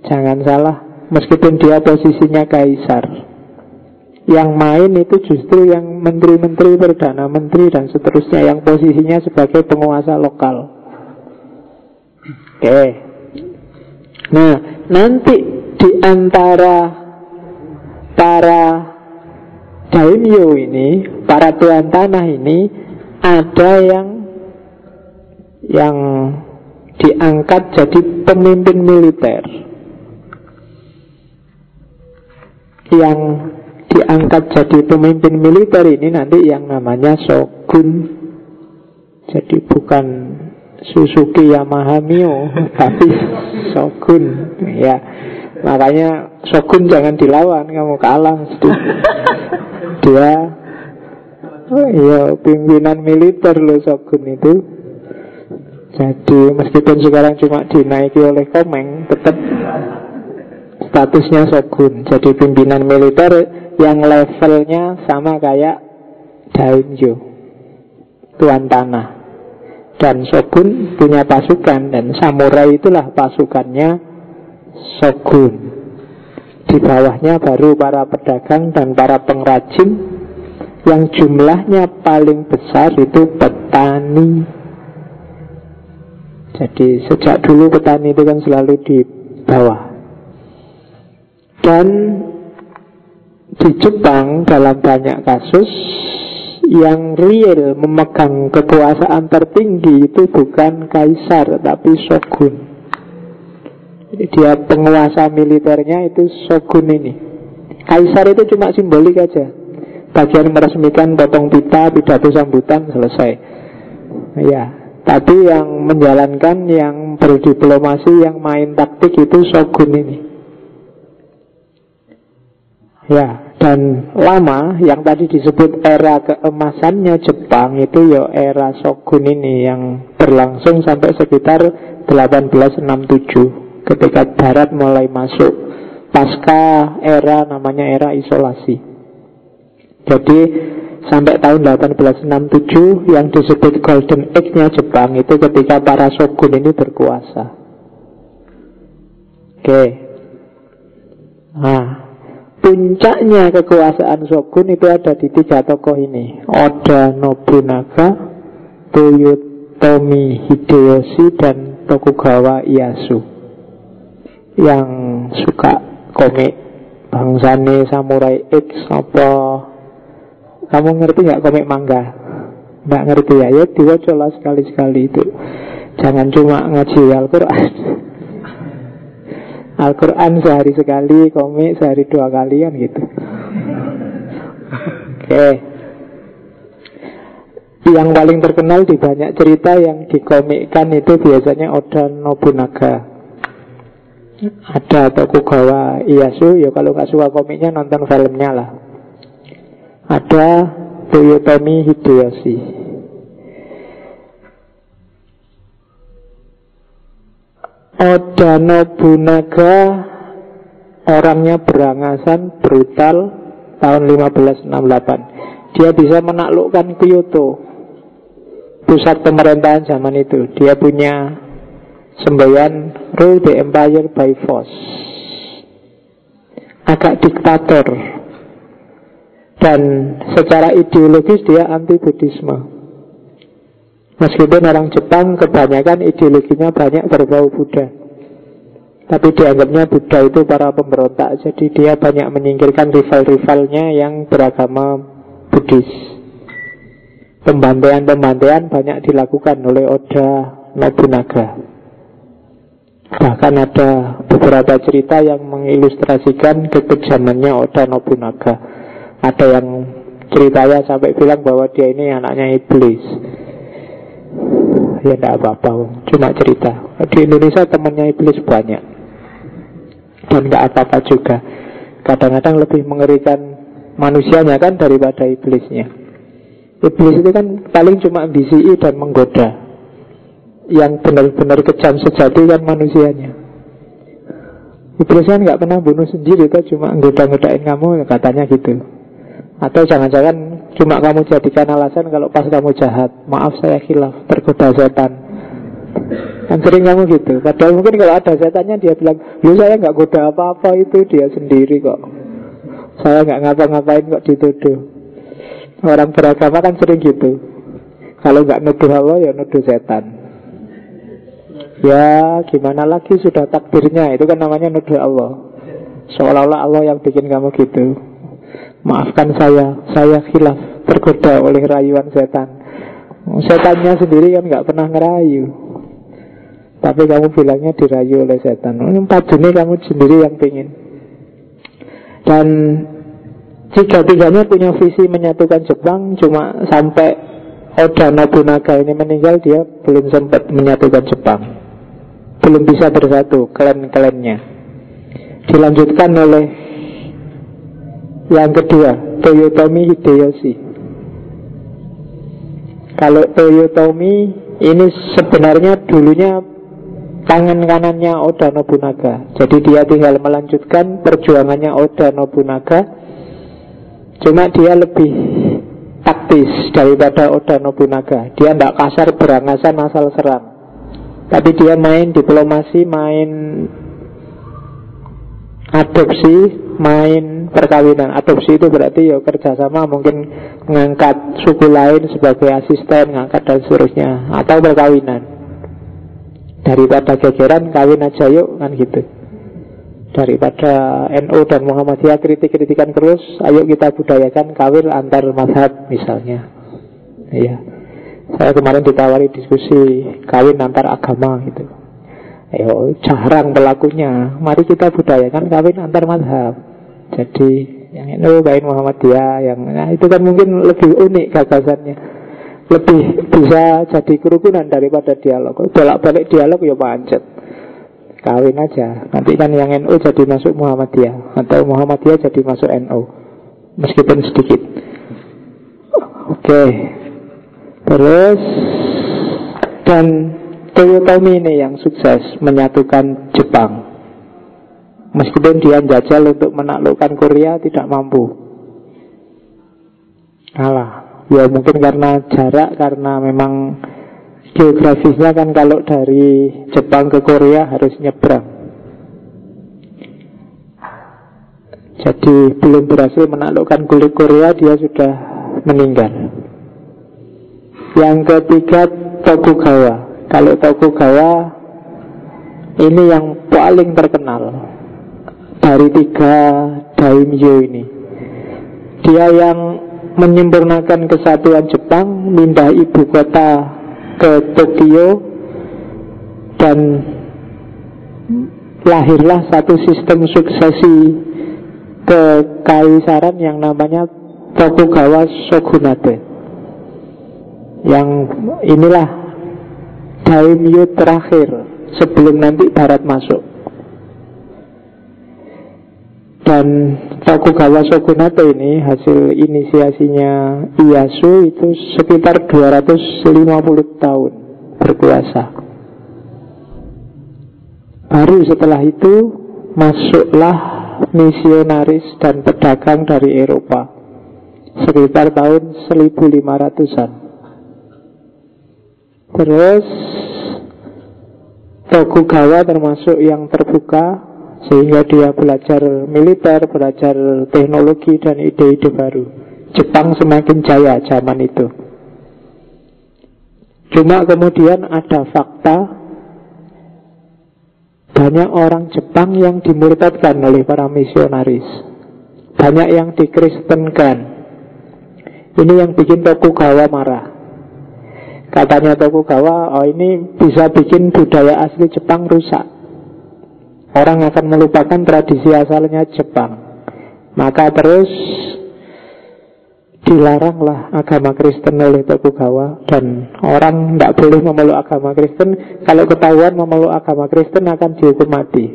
[SPEAKER 1] Jangan salah, meskipun dia posisinya kaisar. Yang main itu justru yang menteri-menteri, perdana menteri dan seterusnya yang posisinya sebagai penguasa lokal. Oke. Nah, nanti di antara para daimyo ini, para tuan tanah ini ada yang yang diangkat jadi pemimpin militer. Yang diangkat jadi pemimpin militer ini nanti yang namanya shogun. Jadi bukan Suzuki Yamaha Mio, tapi shogun. Ya, makanya shogun jangan dilawan, kamu kalah. Dia, oh iya, pimpinan militer loh shogun itu. Jadi meskipun sekarang cuma dinaiki oleh Komeng, tetap statusnya shogun. Jadi pimpinan militer yang levelnya sama kayak daimyo, tuan tanah. Dan shogun punya pasukan dan samurai itulah pasukannya shogun. Di bawahnya baru para pedagang dan para pengrajin yang jumlahnya paling besar itu petani. Jadi sejak dulu petani itu kan selalu di bawah. Dan di Jepang dalam banyak kasus yang real memegang kekuasaan tertinggi itu bukan kaisar tapi shogun. Dia penguasa militernya itu shogun ini. Kaisar itu cuma simbolik aja. Bagian meresmikan potong pita, pidato sambutan selesai. Ya, tapi yang menjalankan, yang berdiplomasi, yang main taktik itu shogun ini. Ya, dan lama yang tadi disebut era keemasannya Jepang itu ya era Shogun ini yang berlangsung sampai sekitar 1867 ketika Barat mulai masuk pasca era namanya era isolasi. Jadi sampai tahun 1867 yang disebut Golden Age-nya Jepang itu ketika para shogun ini berkuasa. Oke. Nah, puncaknya kekuasaan Shogun itu ada di tiga tokoh ini Oda Nobunaga Toyotomi Hideyoshi dan Tokugawa Ieyasu yang suka komik bangsane samurai X apa kamu ngerti nggak komik manga nggak ngerti ya ya diwacolah sekali-sekali itu jangan cuma ngaji Al-Quran Al-Quran sehari sekali, komik sehari dua kali kan gitu. Oke. Okay. Yang paling terkenal di banyak cerita yang dikomikkan itu biasanya Oda Nobunaga. Ada Tokugawa Ieyasu, ya kalau nggak suka komiknya nonton filmnya lah. Ada Toyotomi Hideyoshi. Oda Nobunaga orangnya berangasan, brutal tahun 1568. Dia bisa menaklukkan Kyoto, pusat pemerintahan zaman itu. Dia punya semboyan rule the empire by force. Agak diktator. Dan secara ideologis dia anti Buddhisme. Meskipun orang Jepang kebanyakan ideologinya banyak berbau Buddha. Tapi dianggapnya Buddha itu para pemberontak. Jadi dia banyak menyingkirkan rival-rivalnya yang beragama Buddhis. Pembantaian-pembantaian banyak dilakukan oleh Oda Nobunaga. Bahkan ada beberapa cerita yang mengilustrasikan kekejamannya Oda Nobunaga Ada yang ceritanya sampai bilang bahwa dia ini anaknya iblis. Ya tidak apa-apa Cuma cerita. Di Indonesia temannya iblis banyak. Dan tidak apa-apa juga. Kadang-kadang lebih mengerikan manusianya kan daripada iblisnya. Iblis itu kan paling cuma BCI dan menggoda. Yang benar-benar kejam sejati kan manusianya. Iblis kan nggak pernah bunuh sendiri, itu cuma ngoda-ngodain kamu, katanya gitu. Atau jangan-jangan cuma kamu jadikan alasan kalau pas kamu jahat, maaf saya khilaf, tergoda setan. Kan sering kamu gitu. Padahal mungkin kalau ada setannya dia bilang, lu saya nggak goda apa-apa itu dia sendiri kok. Saya nggak ngapa-ngapain kok dituduh. Orang beragama kan sering gitu. Kalau nggak nuduh Allah ya nuduh setan. Ya gimana lagi sudah takdirnya Itu kan namanya nuduh Allah Seolah-olah Allah yang bikin kamu gitu Maafkan saya Saya khilaf tergoda oleh rayuan setan. Setannya sendiri kan nggak pernah ngerayu. Tapi kamu bilangnya dirayu oleh setan. Empat Juni kamu sendiri yang pingin. Dan Tiga-tiganya punya visi menyatukan Jepang Cuma sampai Oda Nobunaga ini meninggal Dia belum sempat menyatukan Jepang. Belum bisa bersatu klan-klannya. Dilanjutkan oleh yang kedua, Toyotomi Hideyoshi. Kalau Toyotomi ini sebenarnya dulunya tangan kanannya Oda Nobunaga. Jadi dia tinggal melanjutkan perjuangannya Oda Nobunaga. Cuma dia lebih taktis daripada Oda Nobunaga. Dia tidak kasar berangasan asal serang. Tapi dia main diplomasi, main adopsi, main perkawinan. Adopsi itu berarti ya kerjasama mungkin mengangkat suku lain sebagai asisten, mengangkat dan seterusnya. Atau perkawinan. Daripada gegeran, kawin aja yuk, kan gitu. Daripada NU dan Muhammadiyah kritik-kritikan terus, ayo kita budayakan kawin antar mazhab misalnya. Iya. Saya kemarin ditawari diskusi kawin antar agama gitu. Ayo, jarang pelakunya. Mari kita budayakan kawin antar madhab. Jadi yang itu kawin Muhammadiyah, yang nah, itu kan mungkin lebih unik gagasannya. Lebih bisa jadi kerukunan daripada dialog. Bolak-balik dialog ya pancet. Kawin aja. Nanti kan yang NU jadi masuk Muhammadiyah atau Muhammadiyah jadi masuk NU. Meskipun sedikit. Oke. Okay. Terus dan Toyotomi ini yang sukses menyatukan Jepang. Meskipun dia jajal untuk menaklukkan Korea tidak mampu. Kalah. Ya mungkin karena jarak, karena memang geografisnya kan kalau dari Jepang ke Korea harus nyebrang. Jadi belum berhasil menaklukkan kulit Korea dia sudah meninggal. Yang ketiga Tokugawa Kalau Tokugawa Ini yang paling terkenal Dari tiga daimyo ini. Dia yang menyempurnakan kesatuan Jepang Mindah ibu kota ke Tokyo Dan lahirlah satu sistem suksesi kekaisaran yang namanya Tokugawa Shogunate. Yang inilah daimyo terakhir sebelum nanti barat masuk. Dan Tokugawa Shogunate ini hasil inisiasinya Ieyasu itu sekitar 250 tahun berkuasa. Baru setelah itu masuklah misionaris dan pedagang dari Eropa sekitar tahun 1500-an. Terus Tokugawa termasuk yang terbuka sehingga dia belajar militer, belajar teknologi dan ide-ide baru. Jepang semakin jaya zaman itu. Cuma kemudian ada fakta banyak orang Jepang yang dimurtadkan oleh para misionaris. Banyak yang dikristenkan. Ini yang bikin Tokugawa marah. Katanya Tokugawa, oh ini bisa bikin budaya asli Jepang rusak. Orang akan melupakan tradisi asalnya Jepang. Maka terus dilaranglah agama Kristen oleh Tokugawa dan orang tidak boleh memeluk agama Kristen. Kalau ketahuan memeluk agama Kristen akan dihukum mati.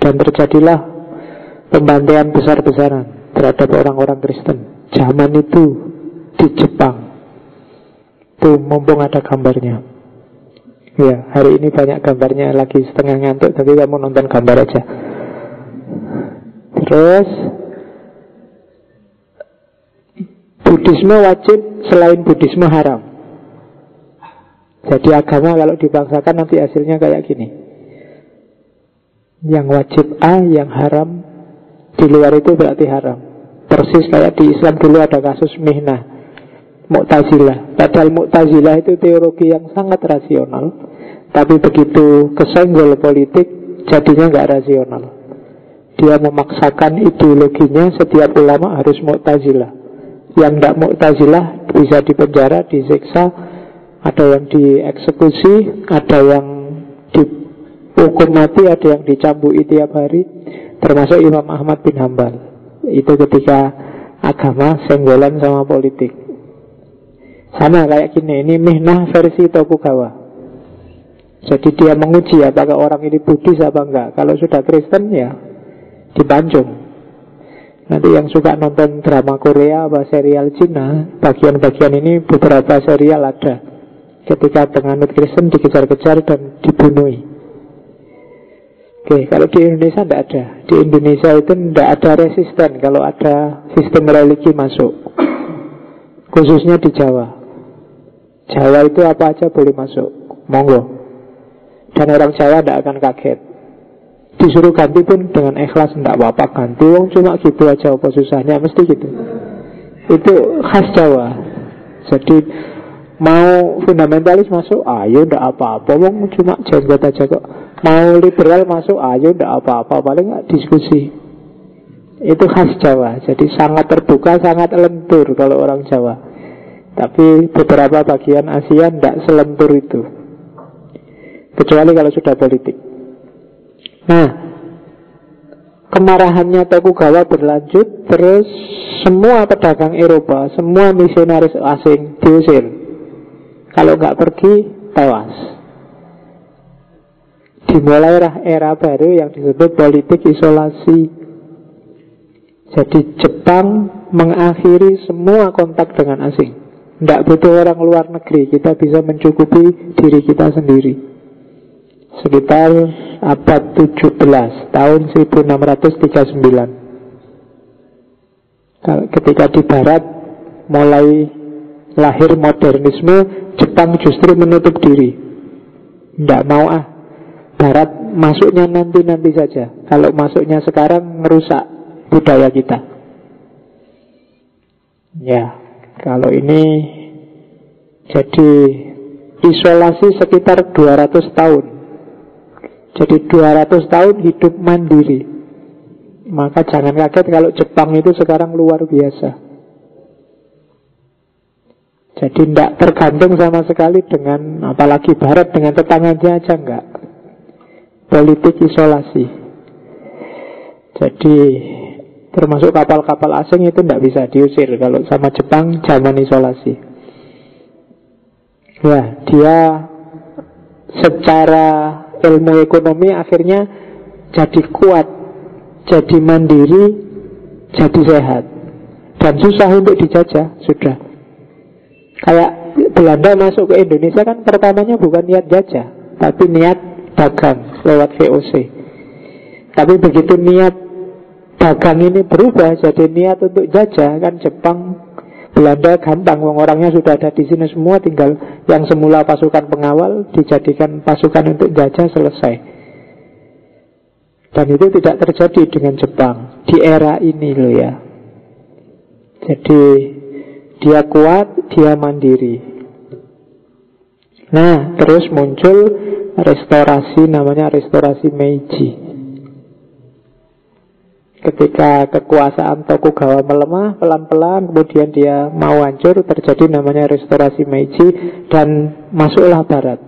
[SPEAKER 1] Dan terjadilah pembantaian besar-besaran terhadap orang-orang Kristen. Zaman itu di Jepang. Tuh mumpung ada gambarnya Ya, hari ini banyak gambarnya lagi setengah ngantuk, tapi kamu nonton gambar aja. Terus Buddhisme wajib selain Buddhisme haram. Jadi agama kalau dibangsakan nanti hasilnya kayak gini. Yang wajib A, yang haram di luar itu berarti haram. Persis kayak di Islam dulu ada kasus mihnah. Mu'tazilah. Padahal Mu'tazilah itu teologi yang sangat rasional. Tapi begitu kesenggol politik, jadinya nggak rasional. Dia memaksakan ideologinya setiap ulama harus Mu'tazilah. Yang tidak Mu'tazilah bisa dipenjara, disiksa, ada yang dieksekusi, ada yang dihukum mati, ada yang dicambui tiap hari, termasuk Imam Ahmad bin Hambal. Itu ketika agama senggolan sama politik. Sama kayak gini, ini mihnah versi Tokugawa. Jadi dia menguji apakah orang ini Buddhis apa enggak. Kalau sudah Kristen ya dipancung. Nanti yang suka nonton drama Korea apa serial Cina, bagian-bagian ini beberapa serial ada ketika penganut Kristen dikejar-kejar dan dibunuh. Oke, kalau di Indonesia tidak ada. Di Indonesia itu tidak ada resisten kalau ada sistem religi masuk. Khususnya di Jawa. Jawa itu apa aja boleh masuk. Monggo. Dan orang Jawa tidak akan kaget. Disuruh ganti pun dengan ikhlas tidak apa-apa ganti. Wong cuma gitu aja apa susahnya mesti gitu. Itu khas Jawa. Jadi Mau fundamentalis masuk, ayo ndak apa-apa. Wong cuma jenggot aja kok. Mau liberal masuk, ayo ndak apa-apa. Paling nggak diskusi. Itu khas Jawa. Jadi sangat terbuka, sangat lentur kalau orang Jawa. Tapi beberapa bagian Asia ndak selentur itu. Kecuali kalau sudah politik. Nah, kemarahannya Tokugawa berlanjut, terus semua pedagang Eropa, semua misionaris asing diusir. Kalau nggak pergi, tewas. Dimulailah era baru yang disebut politik isolasi. Jadi Jepang mengakhiri semua kontak dengan asing. Tidak butuh orang luar negeri, kita bisa mencukupi diri kita sendiri. Sekitar abad 17, tahun 1639. Ketika di barat mulai lahir modernisme, Jepang justru menutup diri. Tidak mau ah. Barat masuknya nanti-nanti saja. Kalau masuknya sekarang merusak budaya kita. Ya, kalau ini jadi isolasi sekitar 200 tahun. Jadi 200 tahun hidup mandiri. Maka jangan kaget kalau Jepang itu sekarang luar biasa. Jadi tidak tergantung sama sekali dengan apalagi Barat dengan tetangganya aja enggak. Politik isolasi. Jadi termasuk kapal-kapal asing itu tidak bisa diusir kalau sama Jepang zaman isolasi. Ya, dia secara ilmu ekonomi akhirnya jadi kuat, jadi mandiri, jadi sehat. Dan susah untuk dijajah, sudah. Kayak Belanda masuk ke Indonesia kan pertamanya bukan niat jajah, tapi niat dagang lewat VOC. Tapi begitu niat dagang ini berubah jadi niat untuk jajah kan Jepang Belanda gampang, orangnya sudah ada di sini semua, tinggal yang semula pasukan pengawal dijadikan pasukan untuk jajah selesai. Dan itu tidak terjadi dengan Jepang di era ini loh ya. Jadi dia kuat, dia mandiri. Nah, terus muncul restorasi namanya restorasi Meiji. Ketika kekuasaan Tokugawa melemah pelan-pelan, kemudian dia mau hancur, terjadi namanya restorasi Meiji dan masuklah Barat.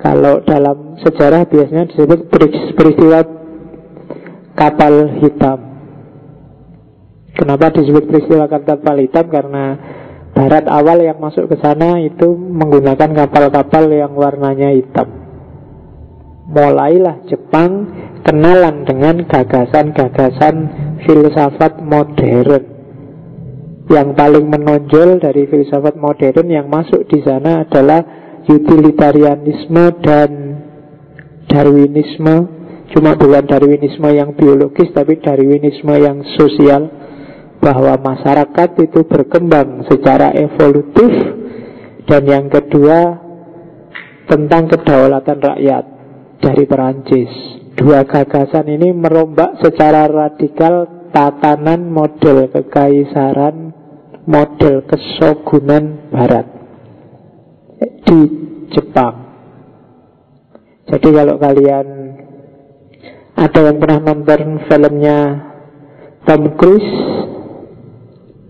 [SPEAKER 1] Kalau dalam sejarah biasanya disebut peristiwa kapal hitam. Kenapa disebut peristiwa kapal hitam? Karena Barat awal yang masuk ke sana itu menggunakan kapal-kapal yang warnanya hitam. Mulailah Jepang kenalan dengan gagasan-gagasan filsafat modern. Yang paling menonjol dari filsafat modern yang masuk di sana adalah utilitarianisme dan Darwinisme. Cuma bukan Darwinisme yang biologis Tapi Darwinisme yang sosial. Bahwa masyarakat itu berkembang secara evolutif. Dan yang kedua Tentang kedaulatan rakyat Dari Perancis. Dua gagasan ini merombak secara radikal Tatanan model kekaisaran Model kesogunan barat Di Jepang. Jadi kalau kalian ada yang pernah nonton filmnya Tom Cruise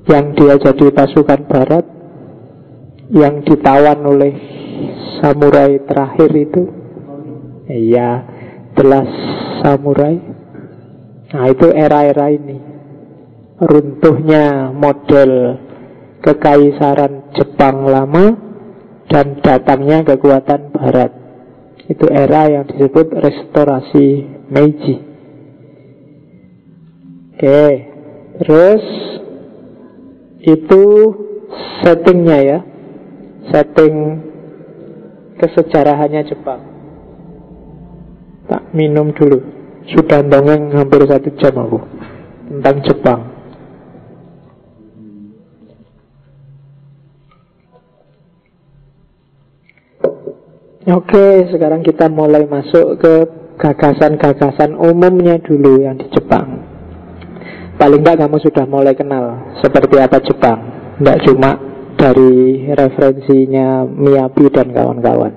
[SPEAKER 1] yang dia jadi pasukan barat yang ditawan oleh samurai terakhir itu iya belas samurai nah itu era-era ini runtuhnya model kekaisaran Jepang lama dan datangnya kekuatan barat itu era yang disebut restorasi Meiji. Oke, terus itu settingnya ya, setting kesejarahannya Jepang. Tak minum dulu, sudah dongeng hampir satu jam aku tentang Jepang. Oke, sekarang kita mulai masuk ke gagasan-gagasan umumnya dulu yang di Jepang. Paling tidak kamu sudah mulai kenal seperti apa Jepang. Tidak cuma dari referensinya Miyabi dan kawan-kawan.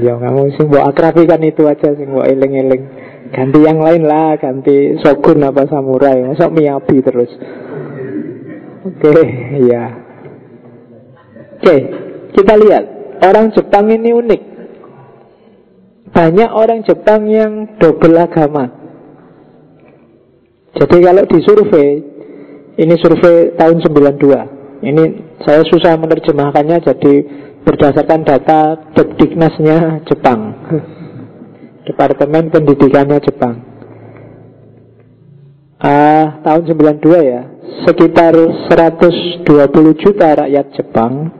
[SPEAKER 1] Ya kamu sih mau akrabikan itu aja sih mau eling-eling. Ganti yang lain lah, ganti shogun apa samurai, masa Miyabi terus. Oke, ya. Oke, kita lihat Orang Jepang ini unik Banyak orang Jepang yang double agama Jadi kalau disurvei Ini survei tahun 92 Ini saya susah menerjemahkannya Jadi berdasarkan data Depdiknasnya Jepang. Departemen Pendidikannya Jepang. Uh, Tahun 92 ya. Sekitar 120 juta rakyat Jepang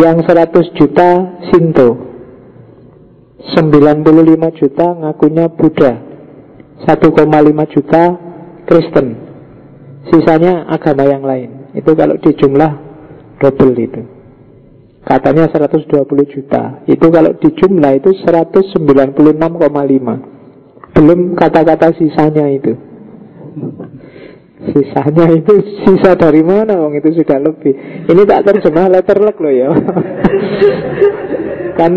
[SPEAKER 1] yang 100 juta Sinto 95 juta ngakunya Buddha. 1,5 juta Kristen. Sisanya agama yang lain. Itu kalau dijumlah double itu Katanya 120 juta. Itu kalau dijumlah itu 196,5 Belum kata-kata sisanya itu. Sisanya itu sisa dari mana? Wong itu sudah lebih. Ini tak terjemah letter luck loh ya. Kan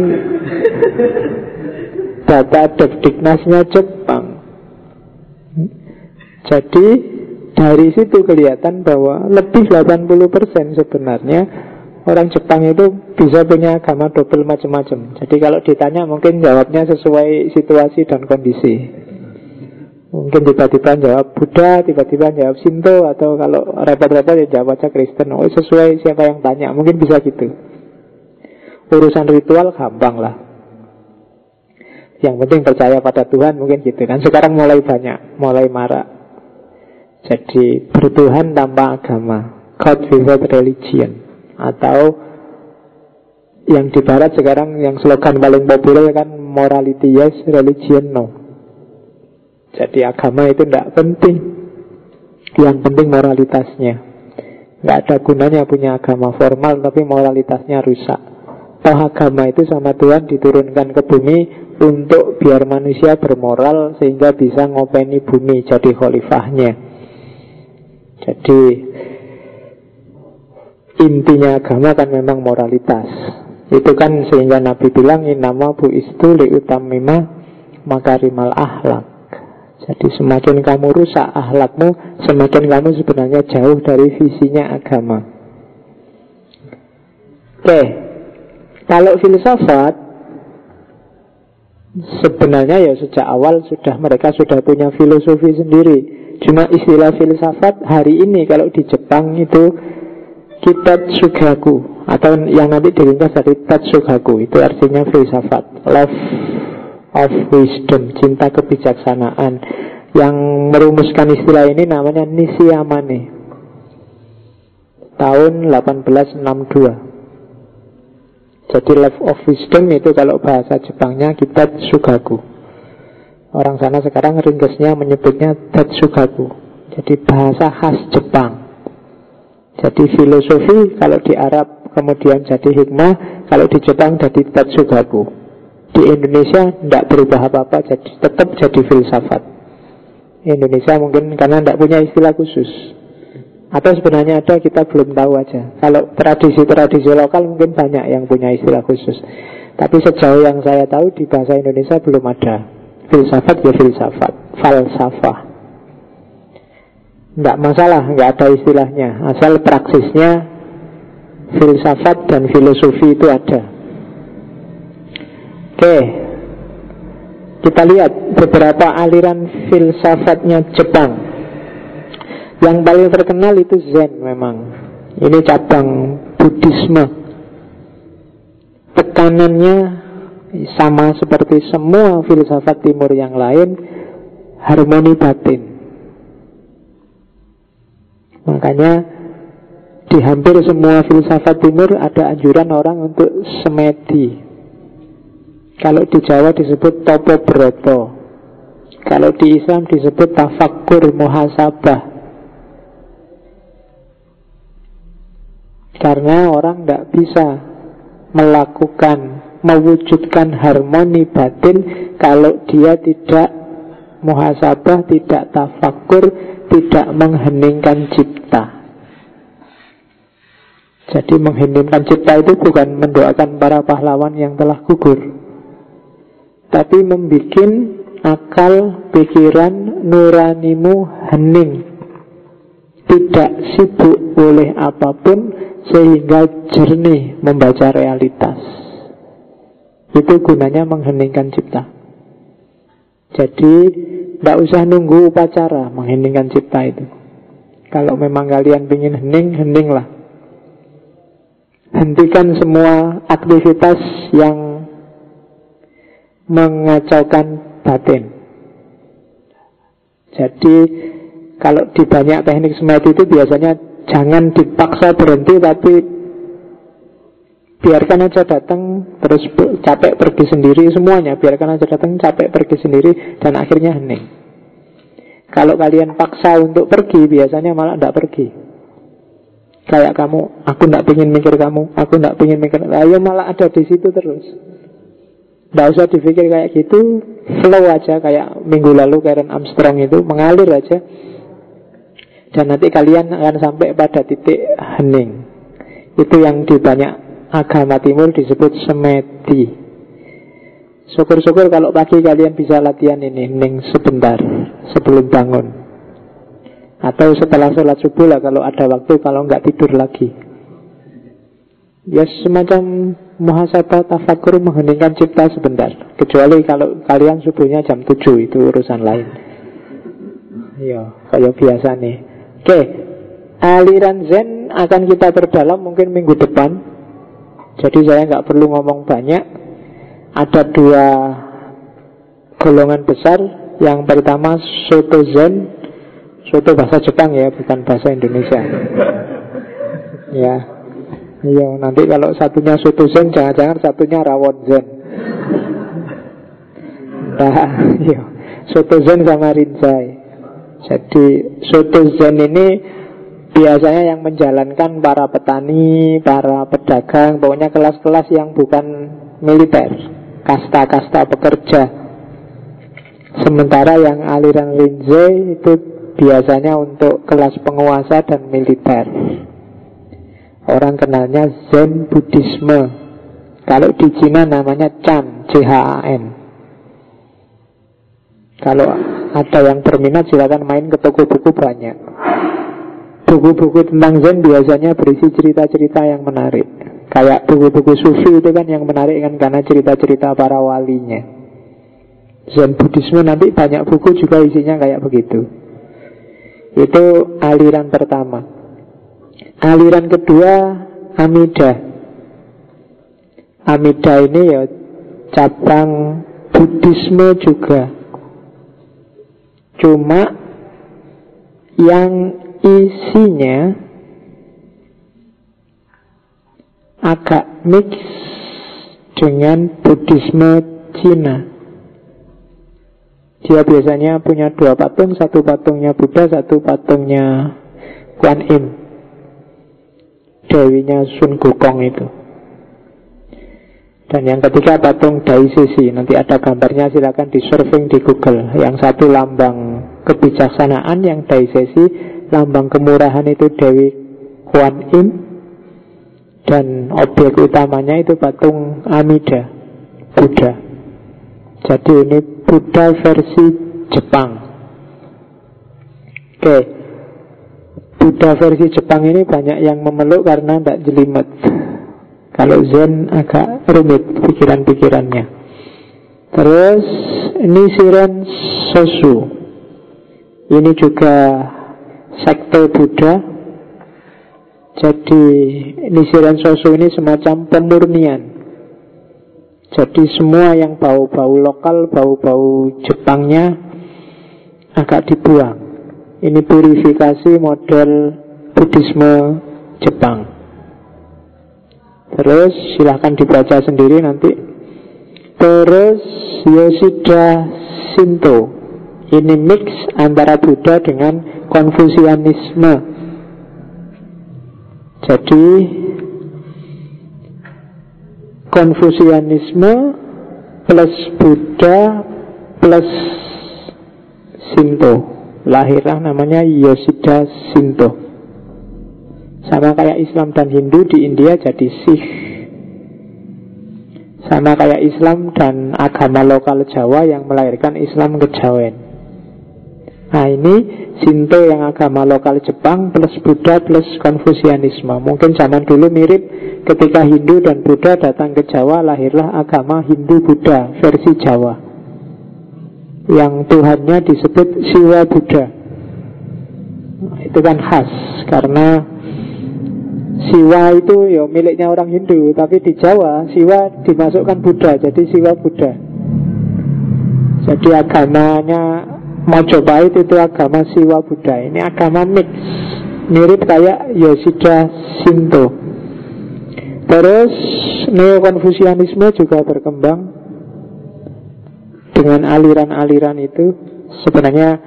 [SPEAKER 1] Data Depdiknasnya Jepang. Jadi dari situ kelihatan bahwa lebih 80% sebenarnya orang Jepang itu bisa punya agama double macam-macam. Jadi kalau ditanya mungkin jawabnya sesuai situasi dan kondisi. Mungkin tiba-tiba jawab Buddha, tiba-tiba jawab Sinto Atau kalau repot-repot ya jawab aja Kristen. Oh sesuai siapa yang tanya Mungkin bisa gitu. Urusan ritual gampang lah. Yang penting percaya pada Tuhan Mungkin gitu kan. Sekarang mulai banyak Mulai marak. Jadi bertuhan tanpa agama. God without religion Atau Yang di barat sekarang Yang slogan paling populer kan Morality yes, religion no. Jadi agama itu tidak penting. Yang penting moralitasnya. Tidak ada gunanya punya agama formal Tapi moralitasnya rusak. Toh agama itu sama Tuhan diturunkan ke bumi Untuk biar manusia bermoral Sehingga bisa ngopeni bumi Jadi khalifahnya. Jadi Intinya agama kan memang moralitas. Itu kan sehingga Nabi bilang Nama bu istu liutamima makarimal ahlak. Jadi semakin kamu rusak ahlakmu Semakin kamu sebenarnya jauh dari visinya agama. Oke. Kalau filsafat Sebenarnya ya sejak awal sudah mereka sudah punya filosofi sendiri. Cuma istilah filsafat hari ini kalau di Jepang itu Kitat Sugaku Atau yang nanti diringkas dari Tatsugaku Itu artinya filsafat Love of wisdom, cinta kebijaksanaan. Yang merumuskan istilah ini namanya Nishiyamane. Tahun 1862. Jadi Love of Wisdom itu kalau bahasa Jepangnya kita Sugaku. Orang sana sekarang ringkesnya menyebutnya Tetsugaku. Jadi bahasa khas Jepang. Jadi filosofi kalau di Arab kemudian jadi hikmah, kalau di Jepang jadi Tetsugaku. Di Indonesia tidak berubah apa-apa, jadi tetap jadi filsafat. Indonesia mungkin karena tidak punya istilah khusus. Atau sebenarnya ada kita belum tahu aja Kalau tradisi-tradisi lokal mungkin banyak yang punya istilah khusus Tapi sejauh yang saya tahu di bahasa Indonesia belum ada Filsafat ya filsafat Falsafah Tidak masalah, nggak ada istilahnya. Asal praksisnya Filsafat dan filosofi itu ada. Oke. Kita lihat beberapa aliran filsafatnya Jepang. Yang paling terkenal itu Zen memang. Ini cabang Buddhisme. Tekanannya sama seperti semua filsafat timur yang lain Harmoni batin Makanya di hampir semua filsafat timur ada anjuran orang untuk semedi. Kalau di Jawa disebut topo broto Kalau di Islam disebut tafakur muhasabah. Karena orang tidak bisa melakukan, mewujudkan harmoni batin kalau dia tidak muhasabah, tidak tafakur, tidak mengheningkan cipta. Jadi mengheningkan cipta itu bukan mendoakan para pahlawan yang telah gugur. Tapi membuat akal, pikiran, nuranimu hening. Tidak sibuk oleh apa pun sehingga jernih membaca realitas. Itu gunanya mengheningkan cipta. Jadi tidak usah nunggu upacara mengheningkan cipta itu. Kalau memang kalian ingin hening, heninglah. Hentikan semua aktivitas yang mengacaukan batin. Jadi kalau di banyak teknik semedi itu biasanya Jangan dipaksa berhenti tapi biarkan aja datang terus capek pergi sendiri semuanya. Biarkan aja datang capek pergi sendiri dan akhirnya hening. Kalau kalian paksa untuk pergi biasanya malah tidak pergi. Kayak kamu aku tidak ingin mikir kamu aku tidak ingin mikir. Ayo malah ada di situ terus. Tidak usah dipikir kayak gitu flow aja. Kayak minggu lalu Karen Armstrong itu mengalir aja. Dan nanti kalian akan sampai pada titik hening. Itu yang di banyak agama timur disebut semedi. Syukur-syukur kalau pagi kalian bisa latihan ini Hening sebentar sebelum bangun. Atau setelah sholat subuh lah kalau ada waktu Kalau nggak tidur lagi. Ya semacam muhasabah tafakur mengheningkan cipta sebentar. Kecuali kalau kalian subuhnya jam 7 Itu urusan lain. Ya, kayak biasa nih. Oke, aliran Zen akan kita perdalam mungkin minggu depan. Jadi saya nggak perlu ngomong banyak. Ada dua golongan besar. Yang pertama Soto Zen, Soto bahasa Jepang ya, bukan bahasa Indonesia. ya, iya nanti kalau satunya Soto Zen, jangan-jangan satunya Rawon Zen. Nah, iya. Soto Zen sama Rinzai. Jadi soto zen ini biasanya yang menjalankan para petani, para pedagang, pokoknya kelas-kelas yang bukan militer, kasta-kasta pekerja. Sementara yang aliran Linzai itu biasanya untuk kelas penguasa dan militer. Orang kenalnya Zen Buddhisme. Kalau di Cina namanya Chan, C-H-A-N. Kalau ada yang berminat silakan main ke toko buku banyak. Buku-buku tentang Zen biasanya berisi cerita-cerita yang menarik. Kayak buku-buku sufi itu kan yang menarik kan karena cerita-cerita para walinya. Zen Buddhisme nanti banyak buku juga isinya kayak begitu. Itu aliran pertama. Aliran kedua Amida. Amida ini ya cabang Buddhisme juga Cuma yang isinya agak mix dengan Buddhisme Cina. Dia biasanya punya dua patung, satu patungnya Buddha, satu patungnya Kuan Im. Dewinya Sun Gokong itu. Dan yang ketiga patung Daisisi Nanti ada gambarnya silakan di surfing di Google Yang satu lambang kebijaksanaan Yang Daisisi Lambang kemurahan itu Dewi Kuan Im. Dan objek utamanya itu patung Amida Buddha. Jadi ini Buddha versi Jepang. Oke. Buddha versi Jepang ini banyak yang memeluk karena tidak jelimet. Kalau Zen agak rumit pikiran-pikirannya. Terus ini Siren Sosu. Ini juga sekte Buddha. Jadi ini Siren Sosu ini semacam pemurnian. Jadi semua yang bau-bau lokal, bau-bau Jepangnya agak dibuang. Ini purifikasi model Buddhisme Jepang. Terus silahkan dibaca sendiri nanti Terus Yoshida Shinto Ini mix antara Buddha dengan Konfusianisme. Jadi Konfusianisme plus Buddha plus Shinto. Lahirlah namanya Yoshida Shinto. Sama kayak Islam dan Hindu di India jadi Sikh. Sama kayak Islam dan agama lokal Jawa yang melahirkan Islam kejawen Nah ini Sinto yang agama lokal Jepang plus Buddha plus Konfusianisme. Mungkin zaman dulu mirip ketika Hindu dan Buddha datang ke Jawa Lahirlah agama Hindu-Buddha versi Jawa. Yang Tuhannya disebut Siwa Buddha. Nah, Itu kan khas karena Siwa itu ya miliknya orang Hindu Tapi di Jawa Siwa dimasukkan Buddha Jadi Siwa Buddha. Jadi agamanya Majapahit itu agama Siwa Buddha. Ini agama mix. Mirip kayak Yoshida Shinto. Terus Neo-Konfusianisme juga berkembang Dengan aliran-aliran itu. Sebenarnya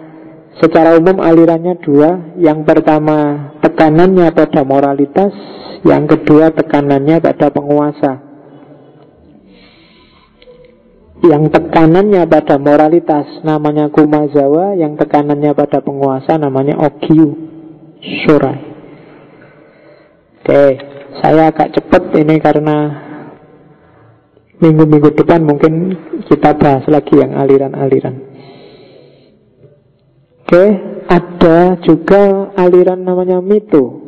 [SPEAKER 1] Secara umum alirannya dua. Yang pertama tekanannya pada moralitas. Yang kedua tekanannya pada penguasa Yang tekanannya pada moralitas namanya Kumazawa Yang tekanannya pada penguasa namanya Okyu Surai Oke, saya agak cepat ini karena Minggu-minggu depan mungkin kita bahas lagi yang aliran-aliran Oke, ada juga aliran namanya mitu.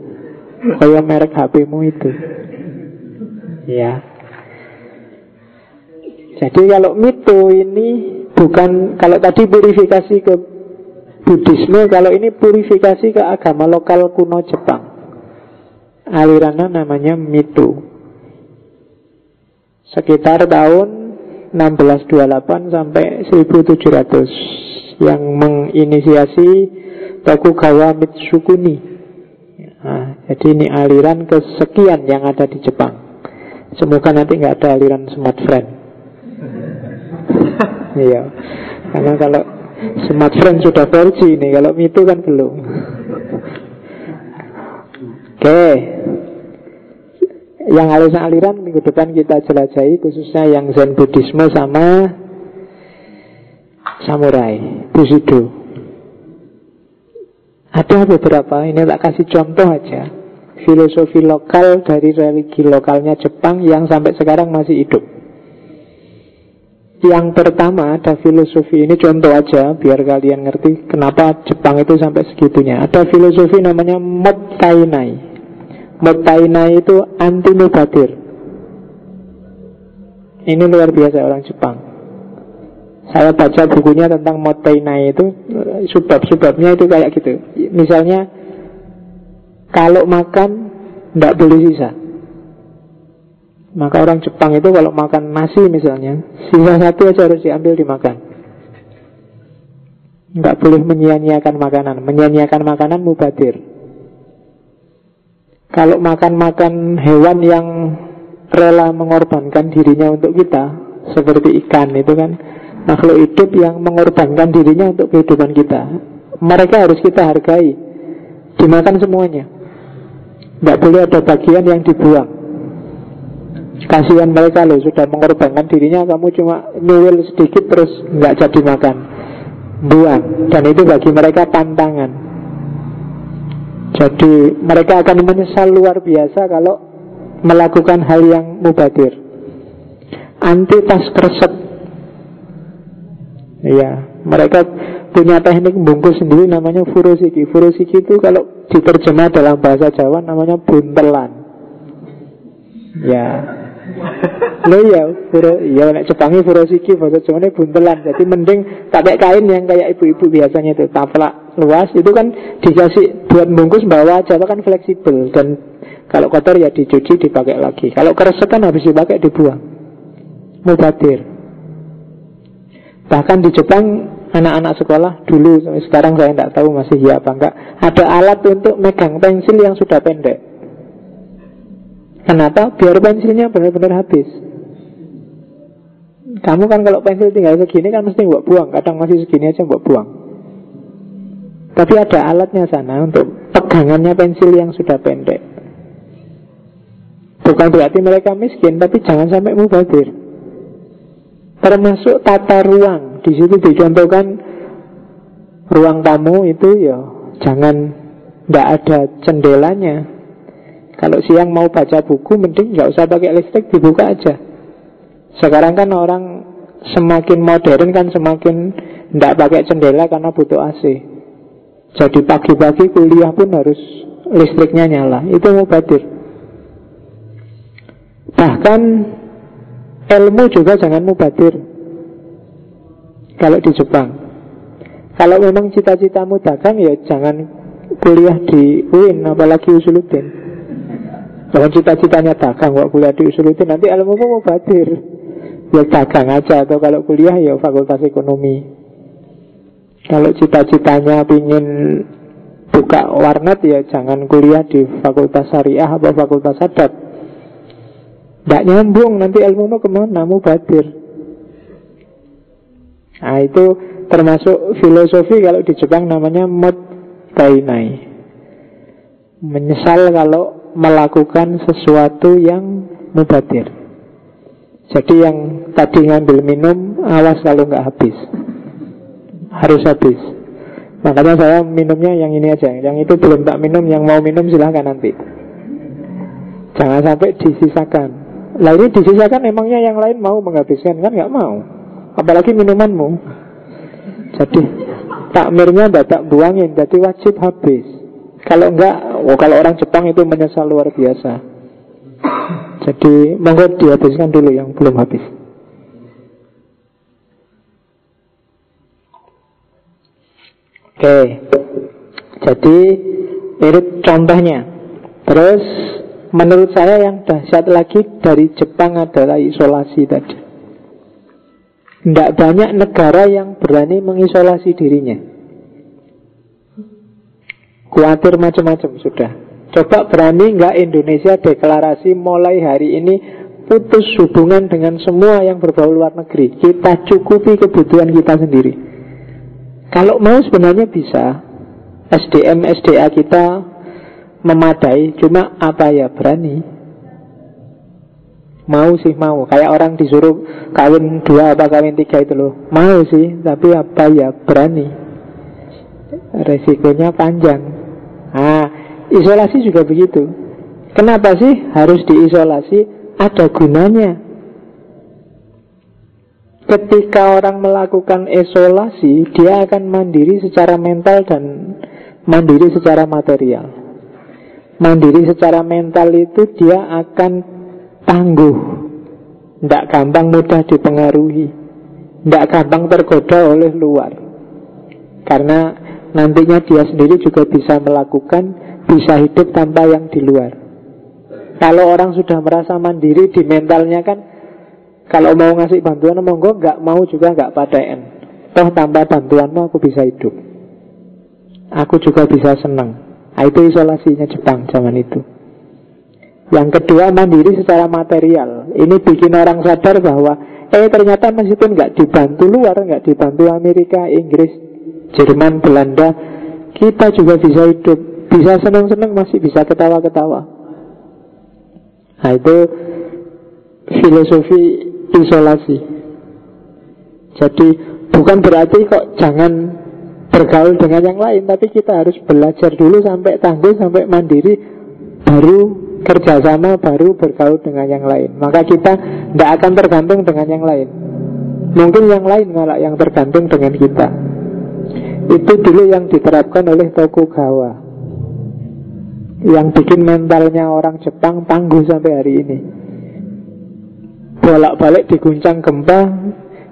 [SPEAKER 1] Kayak merek HPmu itu. Ya. Jadi kalau mitu ini bukan kalau tadi purifikasi ke Buddhisme, kalau ini purifikasi ke agama lokal kuno Jepang. Alirannya namanya mitu. Sekitar tahun 1628 sampai 1700 yang menginisiasi Tokugawa Mitsukuni. Nah, jadi ini aliran kesekian yang ada di Jepang. Semoga nanti nggak ada aliran smart friend. Iya, karena kalau smart friend sudah 4G ini, kalau itu kan belum. Oke, yang aliran-aliran minggu depan kita jelajahi khususnya yang Zen Buddhisme sama samurai, Bushido. Ada beberapa, ini tak kasih contoh aja. Filosofi lokal dari religi lokalnya Jepang yang sampai sekarang masih hidup. Yang pertama ada filosofi ini contoh aja biar kalian ngerti kenapa Jepang itu sampai segitunya. Ada filosofi namanya Mottainai. Mottainai itu anti mubadir. Ini luar biasa orang Jepang. Saya baca bukunya tentang Motaina itu Sebab-sebabnya itu kayak gitu Misalnya Kalau makan Tidak boleh sisa Maka orang Jepang itu kalau makan nasi misalnya Sisa satu aja harus diambil dimakan. Tidak boleh menyia-nyiakan makanan. Menyia-nyiakan makanan mubadir. Kalau makan-makan hewan yang rela mengorbankan dirinya untuk kita Seperti ikan itu kan Makhluk hidup yang mengorbankan dirinya untuk kehidupan kita Mereka harus kita hargai. Dimakan semuanya. Tidak boleh ada bagian yang dibuang Kasihan mereka loh Sudah mengorbankan dirinya Kamu cuma nyuwil sedikit terus nggak jadi makan Buang Dan itu bagi mereka tantangan Jadi mereka akan menyesal luar biasa Kalau melakukan hal yang mubadir Anti tas kresek Iya, mereka punya teknik bungkus sendiri namanya furosiki. Furosiki itu kalau diterjemah dalam bahasa Jawa namanya buntelan. Ya. Lo ya, furo, ya nek Jepangi furosiki bahasa Jawa ini buntelan. Jadi mending pakai kain yang kayak ibu-ibu biasanya itu taplak luas itu kan dikasih buat bungkus bawa aja kan fleksibel dan kalau kotor ya dicuci dipakai lagi. Kalau keresek kan habis dipakai dibuang. Mubadir. Bahkan di Jepang anak-anak sekolah dulu sekarang saya tidak tahu masih ya apa enggak ada alat untuk megang pensil yang sudah pendek. Kenapa? Biar pensilnya benar-benar habis. Kamu kan kalau pensil tinggal segini kan mesti buat buang. Kadang masih segini aja buat buang. Tapi ada alatnya sana untuk pegangannya pensil yang sudah pendek. Bukan berarti mereka miskin, tapi jangan sampai mubazir. Termasuk tata ruang. Di situ dicontohkan ruang tamu itu ya jangan tidak ada jendelanya. Kalau siang mau baca buku, mending nggak usah pakai listrik, dibuka aja. Sekarang kan orang semakin modern kan semakin tidak pakai jendela karena butuh AC. Jadi pagi-pagi kuliah pun harus listriknya nyala. Itu mau badir. Bahkan Ilmu juga jangan mubadir Kalau di Jepang Kalau memang cita-citamu dagang ya jangan kuliah di UIN Apalagi Usuluddin Kalau cita-citanya dagang kok kuliah di Usuluddin Nanti ilmu mau mubadir Ya dagang aja Atau kalau kuliah ya fakultas ekonomi. Kalau cita-citanya ingin buka warnet ya jangan kuliah di fakultas syariah atau fakultas adat. Tidak nyambung nanti ilmu mau ke mana? Mau badir. Nah itu termasuk filosofi kalau di Jepang namanya mod tainai Menyesal kalau melakukan sesuatu yang mubadir. Jadi yang tadi ngambil minum Awas kalau nggak habis. Harus habis. Makanya saya minumnya yang ini aja. Yang itu belum tak minum Yang mau minum silahkan nanti. Jangan sampai disisakan. Ini disisakan emangnya yang lain mau menghabiskan? Kan nggak mau. Apalagi minumanmu. Jadi takmirnya tidak tak buangin Jadi wajib habis Kalau enggak, oh, kalau orang Jepang itu menyesal luar biasa Jadi monggo dihabiskan dulu yang belum habis Oke Jadi ini contohnya Terus Menurut saya yang dahsyat lagi dari Jepang adalah isolasi tadi. Tidak banyak negara yang berani mengisolasi dirinya. Kuatir macam-macam sudah. Coba berani nggak Indonesia deklarasi mulai hari ini putus hubungan dengan semua yang berbau luar negeri. Kita cukupi kebutuhan kita sendiri. Kalau mau sebenarnya bisa. SDM SDA kita memadai Cuma apa ya berani Mau sih mau Kayak orang disuruh kawin dua apa kawin tiga itu loh Mau sih Tapi apa ya berani Resikonya panjang Isolasi juga begitu. Kenapa sih harus diisolasi? Ada gunanya. Ketika orang melakukan isolasi Dia akan mandiri secara mental dan Mandiri secara material. Mandiri secara mental itu dia akan tangguh. Tidak gampang mudah dipengaruhi. Tidak gampang tergoda oleh luar. Karena nantinya dia sendiri juga bisa melakukan Bisa hidup tanpa yang di luar. Kalau orang sudah merasa mandiri di mentalnya kan Kalau mau ngasih bantuan monggo nggak mau juga nggak paten Toh tanpa bantuanmu aku bisa hidup. Aku juga bisa senang. Nah, itu isolasinya Jepang zaman itu. Yang kedua mandiri secara material. Ini bikin orang sadar bahwa eh ternyata meskipun nggak dibantu luar, nggak dibantu Amerika, Inggris, Jerman, Belanda, kita juga bisa hidup, bisa senang-senang masih bisa ketawa-ketawa. Nah itu filosofi isolasi. Jadi bukan berarti kok jangan bergaul dengan yang lain, tapi kita harus belajar dulu sampai tangguh, sampai mandiri, baru kerjasama, baru bergaul dengan yang lain. Maka kita tidak akan tergantung dengan yang lain. Mungkin yang lain malah yang tergantung dengan kita. Itu dulu yang diterapkan oleh Tokugawa Yang bikin mentalnya orang Jepang tangguh sampai hari ini. Bolak-balik diguncang gempa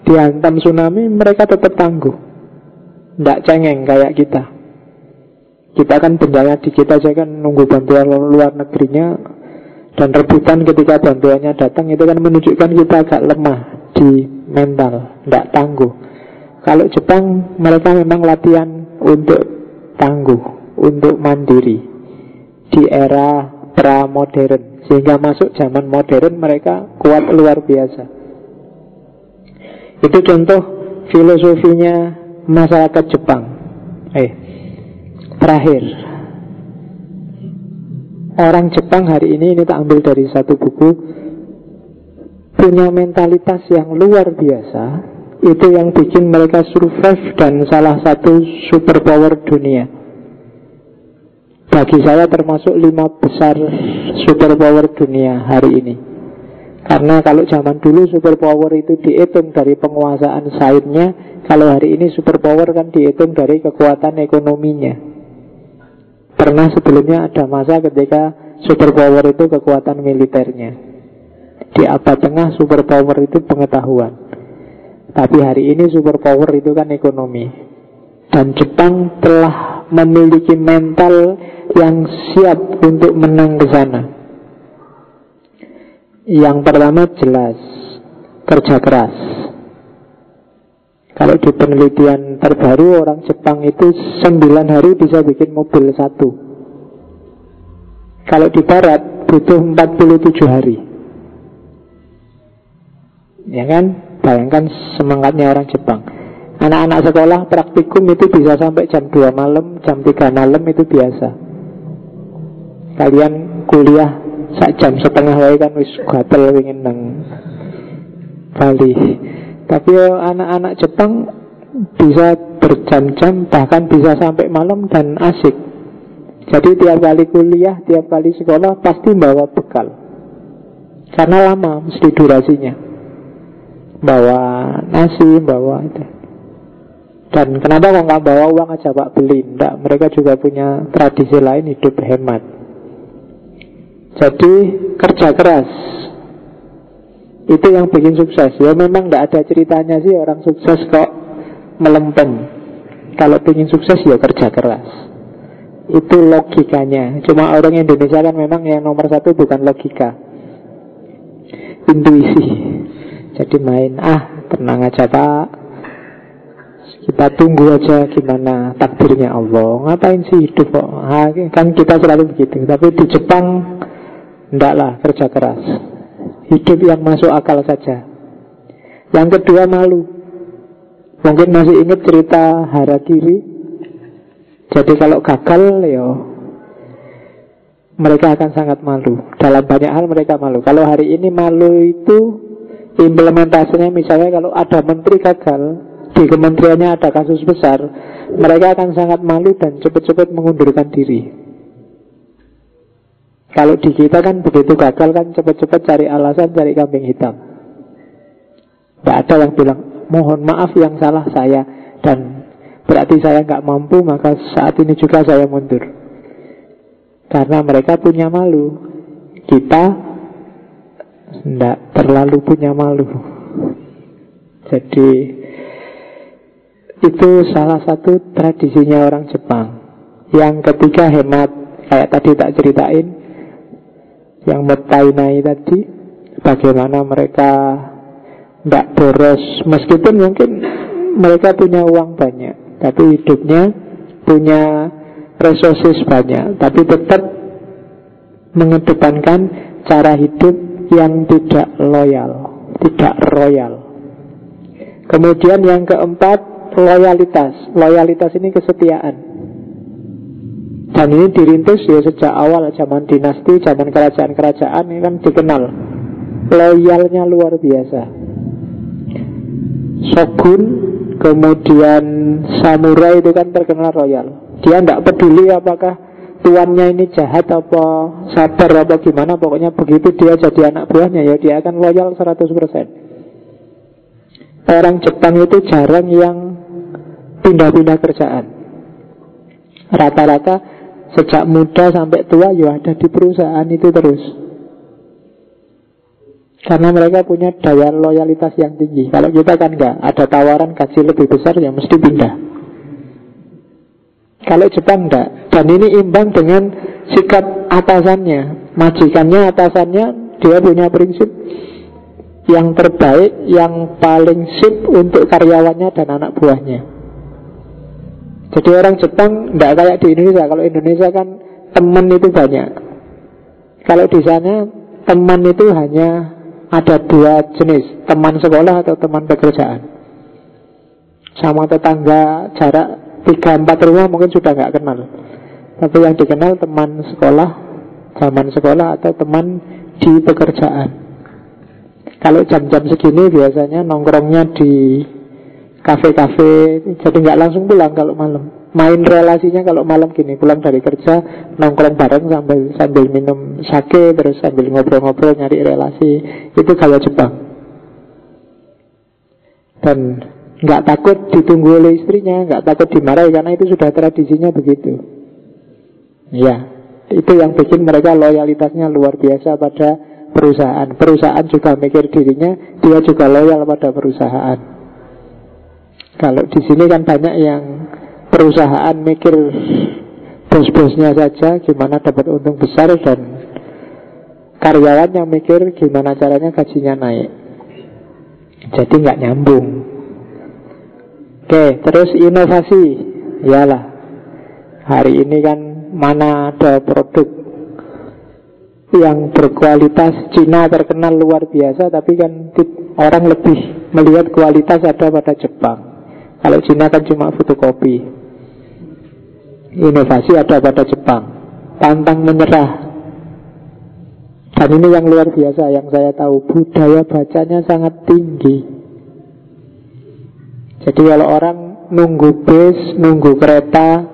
[SPEAKER 1] Dihantam tsunami Mereka tetap tangguh. Tidak cengeng kayak kita. Kita kan bencana di kita aja kan Nunggu bantuan luar negerinya Dan rebutan ketika bantuannya datang Itu kan menunjukkan kita agak lemah Di mental Tidak tangguh. Kalau Jepang mereka memang latihan untuk tangguh, untuk mandiri di era pra-modern. Sehingga masuk zaman modern mereka kuat luar biasa. Itu contoh filosofinya masyarakat Jepang. Eh, terakhir. Orang Jepang hari ini, ini tak ambil dari satu buku, punya mentalitas yang luar biasa itu yang bikin mereka survive dan salah satu superpower dunia. Bagi saya termasuk lima besar superpower dunia hari ini. Karena kalau zaman dulu superpower itu dihitung dari penguasaan sainnya, kalau hari ini superpower kan dihitung dari kekuatan ekonominya. Pernah sebelumnya ada masa ketika superpower itu kekuatan militernya. Di abad tengah superpower itu pengetahuan. Tapi hari ini superpower itu kan ekonomi Dan Jepang telah memiliki mental yang siap untuk menang ke sana? Yang pertama jelas Kerja keras. Kalau di penelitian terbaru orang Jepang itu 9 hari bisa bikin mobil satu. Kalau di barat butuh 47 hari. Ya kan? Bayangkan semangatnya orang Jepang. Anak-anak sekolah praktikum itu bisa sampai jam 2 malam, jam 3 malam itu biasa Kalian kuliah sak jam setengah wae kan wis gatel ingin nang Bali Tapi anak-anak Jepang bisa berjam-jam bahkan bisa sampai malam dan asik Jadi tiap kali kuliah, tiap kali sekolah pasti bawa bekal Karena lama mesti durasinya bawa nasi, bawa itu. Dan kenapa kok nggak bawa uang aja pak beli? Enggak, mereka juga punya tradisi lain hidup hemat. Jadi kerja keras itu yang bikin sukses. Ya memang nggak ada ceritanya sih orang sukses kok melempem. Kalau ingin sukses ya kerja keras. Itu logikanya. Cuma orang Indonesia kan memang yang nomor satu bukan logika, intuisi. Jadi main, ah tenang aja pak Kita tunggu aja gimana takdirnya Allah Ngapain sih hidup kok ah, Kan kita selalu begitu Tapi di Jepang Enggak lah kerja keras. Hidup yang masuk akal saja. Yang kedua malu. Mungkin masih ingat cerita Harakiri Jadi kalau gagal ya mereka akan sangat malu. Dalam banyak hal mereka malu. Kalau hari ini malu itu implementasinya misalnya kalau ada menteri gagal di kementeriannya ada kasus besar mereka akan sangat malu dan cepat-cepat mengundurkan diri kalau di kita kan begitu gagal kan cepat-cepat cari alasan cari kambing hitam. Tidak ada yang bilang mohon maaf yang salah saya. Dan berarti saya nggak mampu maka saat ini juga saya mundur. Karena mereka punya malu. Kita tidak terlalu punya malu. Jadi Itu salah satu tradisinya orang Jepang. Yang ketiga hemat. Kayak tadi tak ceritain Yang metainai tadi Bagaimana mereka Tidak boros Meskipun mungkin mereka punya uang banyak Tapi hidupnya Punya resources banyak Tapi tetap mengedepankan cara hidup yang tidak loyal, tidak royal. Kemudian yang keempat, loyalitas. Loyalitas ini kesetiaan. Dan ini dirintis ya sejak awal zaman dinasti, zaman kerajaan-kerajaan ini kan dikenal. Loyalnya luar biasa. Shogun, kemudian samurai itu kan terkenal royal. Dia tidak peduli apakah tuannya ini jahat apa sabar apa gimana pokoknya begitu dia jadi anak buahnya ya dia akan loyal 100% orang Jepang itu jarang yang pindah-pindah kerjaan rata-rata sejak muda sampai tua ya ada di perusahaan itu terus karena mereka punya daya loyalitas yang tinggi kalau kita kan enggak ada tawaran gaji lebih besar ya mesti pindah kalau Jepang enggak. Dan ini imbang dengan sikap atasannya. Majikannya, atasannya, dia punya prinsip yang terbaik, yang paling sip untuk karyawannya dan anak buahnya. Jadi orang Jepang tidak kayak di Indonesia. Kalau Indonesia kan teman itu banyak. Kalau di sana teman itu hanya ada dua jenis, teman sekolah atau teman pekerjaan. Sama tetangga jarak tiga empat rumah mungkin sudah nggak kenal tapi yang dikenal teman sekolah zaman sekolah atau teman di pekerjaan kalau jam-jam segini biasanya nongkrongnya di kafe-kafe jadi nggak langsung pulang kalau malam main relasinya kalau malam gini pulang dari kerja nongkrong bareng sambil sambil minum sake terus sambil ngobrol-ngobrol nyari relasi itu gaya Jepang dan nggak takut ditunggu oleh istrinya, nggak takut dimarahi karena itu sudah tradisinya begitu. Ya, itu yang bikin mereka loyalitasnya luar biasa pada perusahaan. Perusahaan juga mikir dirinya, dia juga loyal pada perusahaan. Kalau di sini kan banyak yang perusahaan mikir bos-bosnya saja gimana dapat untung besar dan karyawan yang mikir gimana caranya gajinya naik. Jadi nggak nyambung. Oke, terus inovasi. Iyalah. Hari ini kan mana ada produk yang berkualitas Cina terkenal luar biasa tapi kan orang lebih melihat kualitas ada pada Jepang. Kalau Cina kan cuma fotokopi. Inovasi ada pada Jepang. Pantang menyerah. Dan ini yang luar biasa yang saya tahu budaya bacanya sangat tinggi. Jadi kalau orang nunggu bis, nunggu kereta,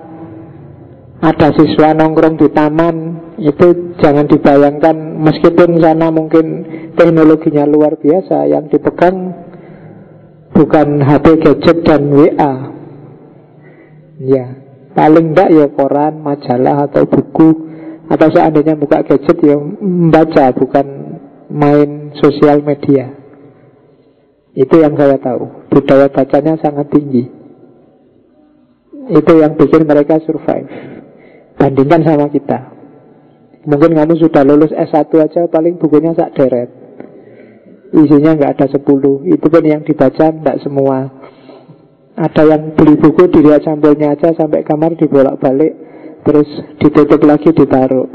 [SPEAKER 1] ada siswa nongkrong di taman, itu jangan dibayangkan meskipun sana mungkin teknologinya luar biasa, yang dipegang bukan HP gadget dan WA. Ya, paling enggak ya koran, majalah atau buku atau seandainya buka gadget ya membaca bukan main sosial media. Itu yang saya tahu. Budaya bacanya sangat tinggi. Itu yang bikin mereka survive. Bandingkan sama kita. Mungkin kamu sudah lulus S1 aja paling bukunya sak deret. Isinya nggak ada 10. Itu pun yang dibaca nggak semua. Ada yang beli buku dilihat sampulnya aja sampai kamar dibolak-balik terus ditutup lagi ditaruh.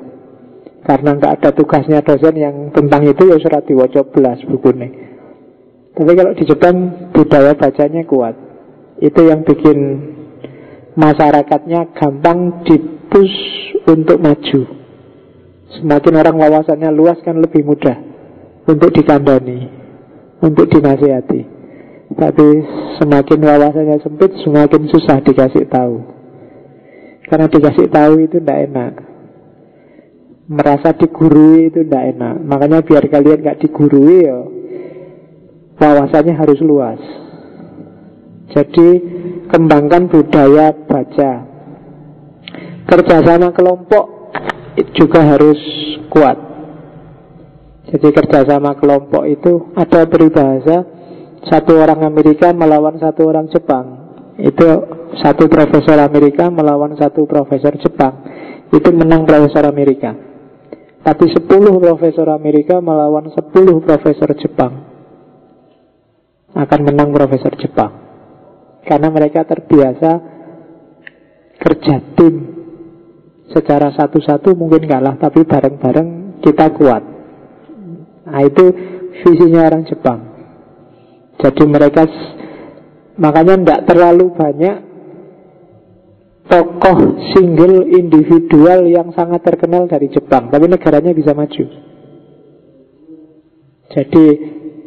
[SPEAKER 1] Karena nggak ada tugasnya dosen yang tentang itu ya surat diwaca belas bukunya. Tapi kalau di Jepang budaya bacanya kuat. Itu yang bikin masyarakatnya gampang dipus untuk maju. Semakin orang wawasannya luas kan lebih mudah untuk dikandani, untuk dinasihati. Tapi semakin wawasannya sempit, semakin susah dikasih tahu. Karena dikasih tahu itu tidak enak. Merasa digurui itu tidak enak. Makanya biar kalian gak digurui ya wawasannya harus luas. Jadi kembangkan budaya baca. Kerjasama kelompok juga harus kuat. Jadi kerjasama kelompok itu ada peribahasa satu orang Amerika melawan satu orang Jepang. Itu satu profesor Amerika melawan satu profesor Jepang. Itu menang profesor Amerika. Tapi sepuluh profesor Amerika melawan sepuluh profesor Jepang akan menang profesor Jepang. Karena mereka terbiasa kerja tim secara satu-satu mungkin kalah, tapi bareng-bareng kita kuat. Nah itu visinya orang Jepang. Jadi mereka makanya tidak terlalu banyak tokoh single individual yang sangat terkenal dari Jepang, tapi negaranya bisa maju. Jadi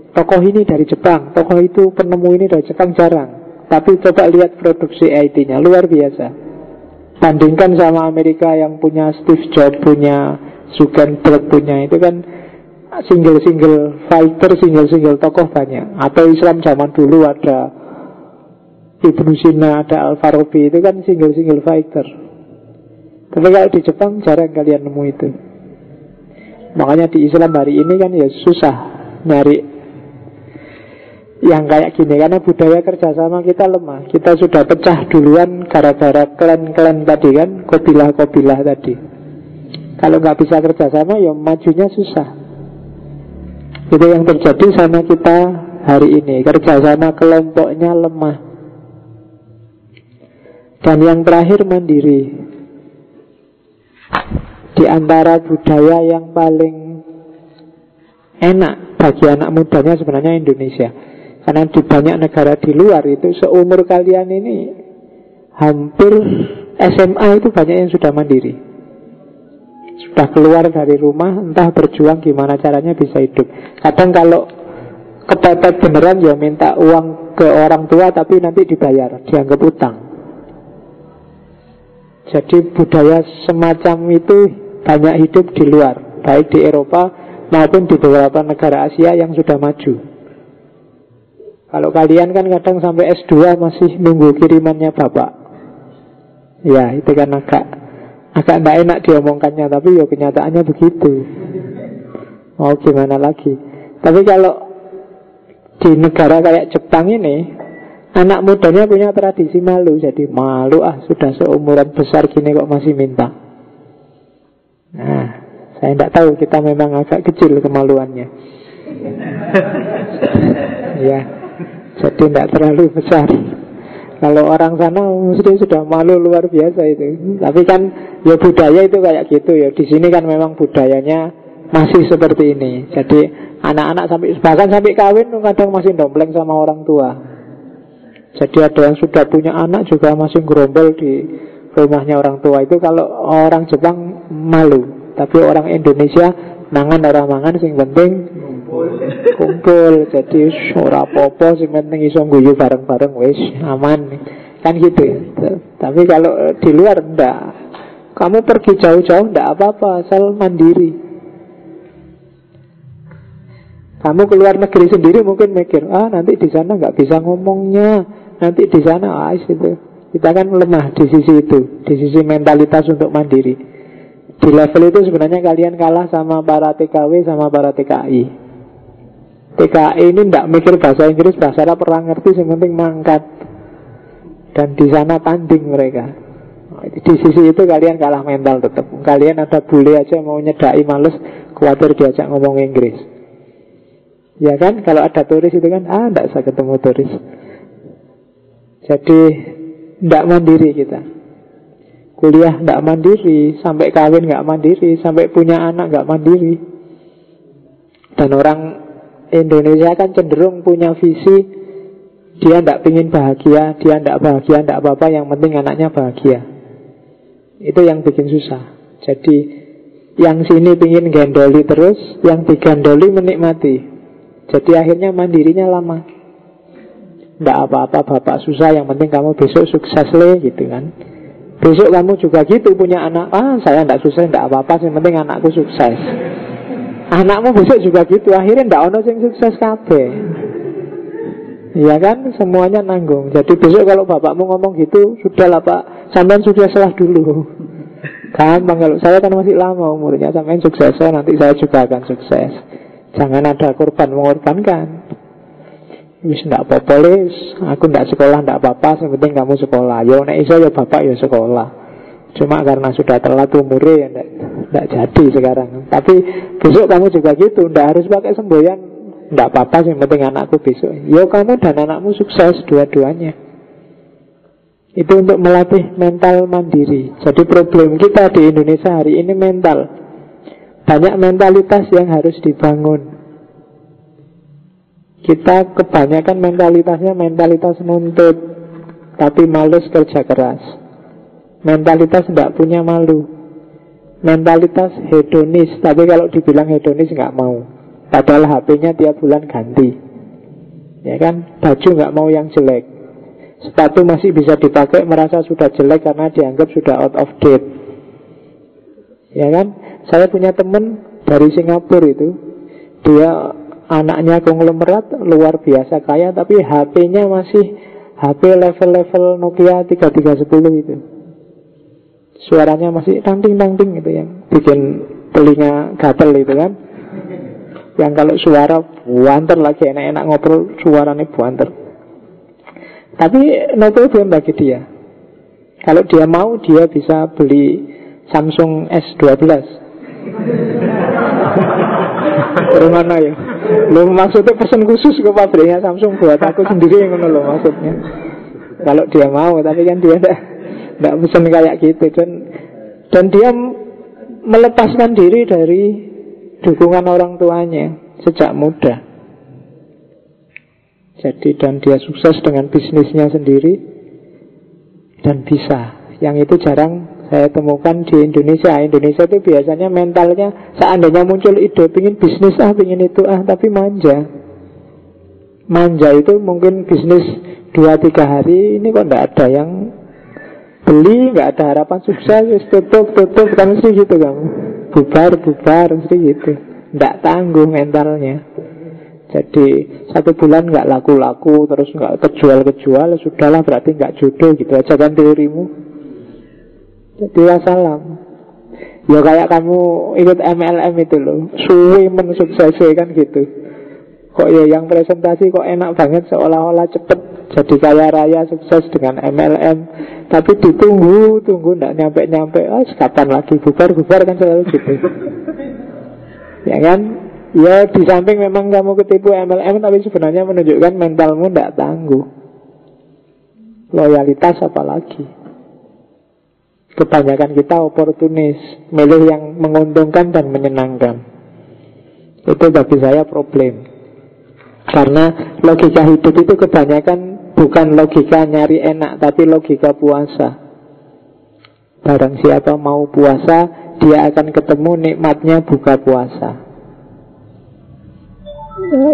[SPEAKER 1] tokoh ini dari Jepang, tokoh itu penemu ini dari Jepang jarang. Tapi coba lihat produksi IT-nya, luar biasa. Bandingkan sama Amerika yang punya Steve Jobs, punya Zuckerberg, punya itu kan single-single fighter, single-single tokoh banyak. Atau Islam zaman dulu ada Ibnu Sina, ada Al Farabi, itu kan single-single fighter. Tapi kalau di Jepang jarang kalian nemu itu. Makanya di Islam hari ini kan ya susah nyari yang kayak gini karena budaya kerjasama kita lemah kita sudah pecah duluan gara-gara klan-klan tadi kan kobilah-kobilah tadi kalau nggak bisa kerjasama ya majunya susah itu yang terjadi sama kita hari ini. Kerjasama kelompoknya lemah. Dan yang terakhir mandiri. Di antara budaya yang paling enak bagi anak mudanya sebenarnya Indonesia. Karena di banyak negara di luar itu seumur kalian ini hampir SMA itu banyak yang sudah mandiri. Sudah keluar dari rumah, entah berjuang gimana caranya bisa hidup. Kadang kalau kepepet beneran ya minta uang ke orang tua tapi nanti dibayar, dianggap utang. Jadi budaya semacam itu banyak hidup di luar, baik di Eropa maupun di beberapa negara Asia yang sudah maju. Kalau kalian kan kadang sampai S2 masih nunggu kirimannya bapak. Ya, itu kan agak agak tidak enak diomongkannya, tapi ya kenyataannya begitu. Mau gimana lagi? Tapi kalau di negara kayak Jepang ini, anak mudanya punya tradisi malu, jadi malu ah sudah seumuran besar gini kok masih minta. Nah, saya tidak tahu kita memang agak kecil kemaluannya. ya. Jadi tidak terlalu besar Kalau orang sana mesti sudah malu luar biasa itu. Tapi kan ya budaya itu kayak gitu ya. Di sini kan memang budayanya masih seperti ini. Jadi anak-anak sampai bahkan sampai kawin kadang masih dompleng sama orang tua. Jadi ada yang sudah punya anak juga masih gerombol di rumahnya orang tua. Itu kalau orang Jepang malu. Tapi orang Indonesia nangan orang mangan sing penting kumpul. Jadi ora apa-apa sing penting iso guyu bareng-bareng wis aman. Kan gitu ya. Tapi kalau di luar ndak. Kamu pergi jauh-jauh ndak apa-apa asal mandiri. Kamu keluar negeri sendiri mungkin mikir ah nanti di sana nggak bisa ngomongnya. Nanti di sana ah itu. Kita kan lemah di sisi itu di sisi mentalitas untuk mandiri. Di level itu sebenarnya kalian kalah sama para TKW sama para TKI TKI ini tidak mikir bahasa Inggris, bahasa Arab perang ngerti, yang penting mangkat. Dan di sana tanding mereka. Di sisi itu kalian kalah mental tetap. Kalian ada bule aja mau nyedai males, khawatir diajak ngomong Inggris. Ya kan, kalau ada turis itu kan, ah tidak usah ketemu turis. Jadi tidak mandiri kita. Kuliah tidak mandiri, sampai kawin nggak mandiri, sampai punya anak nggak mandiri. Dan orang Indonesia kan cenderung punya visi dia tidak ingin bahagia, dia tidak bahagia, tidak apa-apa, yang penting anaknya bahagia. Itu yang bikin susah. Jadi yang sini ingin gendoli terus, yang digandoli menikmati. Jadi akhirnya mandirinya lama. Tidak apa-apa, bapak susah, yang penting kamu besok sukses le, gitu kan. Besok kamu juga gitu punya anak, ah saya tidak susah, tidak apa-apa, yang penting anakku sukses. Anakmu besok juga gitu. Akhirnya ndak ono sing sukses kabeh. Iya kan? Semuanya nanggung. Jadi besok kalau bapakmu ngomong gitu Sudahlah pak. Sampai sukseslah dulu. Gampang kalau saya kan masih lama umurnya. Sampai sukses nanti saya juga akan sukses. Jangan ada korban mengorbankan. Wis ndak apa-apa Aku ndak sekolah ndak apa-apa. Yang penting kamu sekolah. Yo nek iso ya bapak ya sekolah Cuma karena sudah telat umurnya ya tidak jadi sekarang. Tapi besok kamu juga gitu, tidak harus pakai semboyan. Tidak apa-apa, yang penting anakku besok. Yo kamu dan anakmu sukses dua-duanya. Itu untuk melatih mental mandiri. Jadi problem kita di Indonesia hari ini mental. Banyak mentalitas yang harus dibangun. Kita kebanyakan mentalitasnya mentalitas nuntut Tapi males kerja keras Mentalitas tidak punya malu. Mentalitas hedonis. Tapi kalau dibilang hedonis nggak mau. Padahal HP-nya tiap bulan ganti. Ya kan? Baju nggak mau yang jelek. Sepatu masih bisa dipakai Merasa sudah jelek karena dianggap sudah out of date. Ya kan? Saya punya teman dari Singapura itu. Dia anaknya konglomerat luar biasa kaya tapi HP-nya masih HP level-level Nokia 3310 itu. Suaranya masih tangting-tangting gitu yang bikin telinga gatel itu kan. Yang kalau suara buanter lagi enak-enak ngobrol suaranya buanter. Tapi no problem bagi dia. Kalau dia mau dia bisa beli Samsung S12 Rumah ya Lo maksudnya pesan khusus ke pabriknya Samsung buat aku sendiri yang lo maksudnya. Kalau dia mau, tapi kan dia tidak tidak pesan kayak gitu dan dan dia melepaskan diri dari dukungan orang tuanya sejak muda. Jadi dan dia sukses dengan bisnisnya sendiri dan bisa. Yang itu jarang saya temukan di Indonesia Indonesia itu biasanya mentalnya Seandainya muncul ide Pingin bisnis ah, pingin itu ah Tapi manja Manja itu mungkin bisnis dua tiga hari Ini kok tidak ada yang Beli, nggak ada harapan sukses Tutup, tutup, kan mesti gitu kamu Bubar, bubar, mesti gitu. Tidak tangguh mentalnya. Jadi satu bulan nggak laku-laku terus nggak kejual-kejual sudahlah berarti nggak jodoh gitu aja kan teorimu. Jadi wassalam Ya kayak kamu ikut MLM itu loh. Suwi mensukses kan gitu. Kok ya yang presentasi kok enak banget Seolah-olah cepet Jadi kaya raya sukses dengan MLM Tapi ditunggu Tunggu ndak nyampe-nyampe. Oh, Kapan lagi? Bubar-bubar kan selalu gitu. Ya kan? Ya di samping memang kamu ketipu MLM Tapi sebenarnya menunjukkan mentalmu ndak tangguh. Loyalitas apalagi? Kebanyakan kita oportunis Milih yang menguntungkan dan menyenangkan. Itu bagi saya problem. Karena logika hidup itu kebanyakan Bukan logika nyari enak Tapi logika puasa Barang siapa mau puasa Dia akan ketemu nikmatnya buka puasa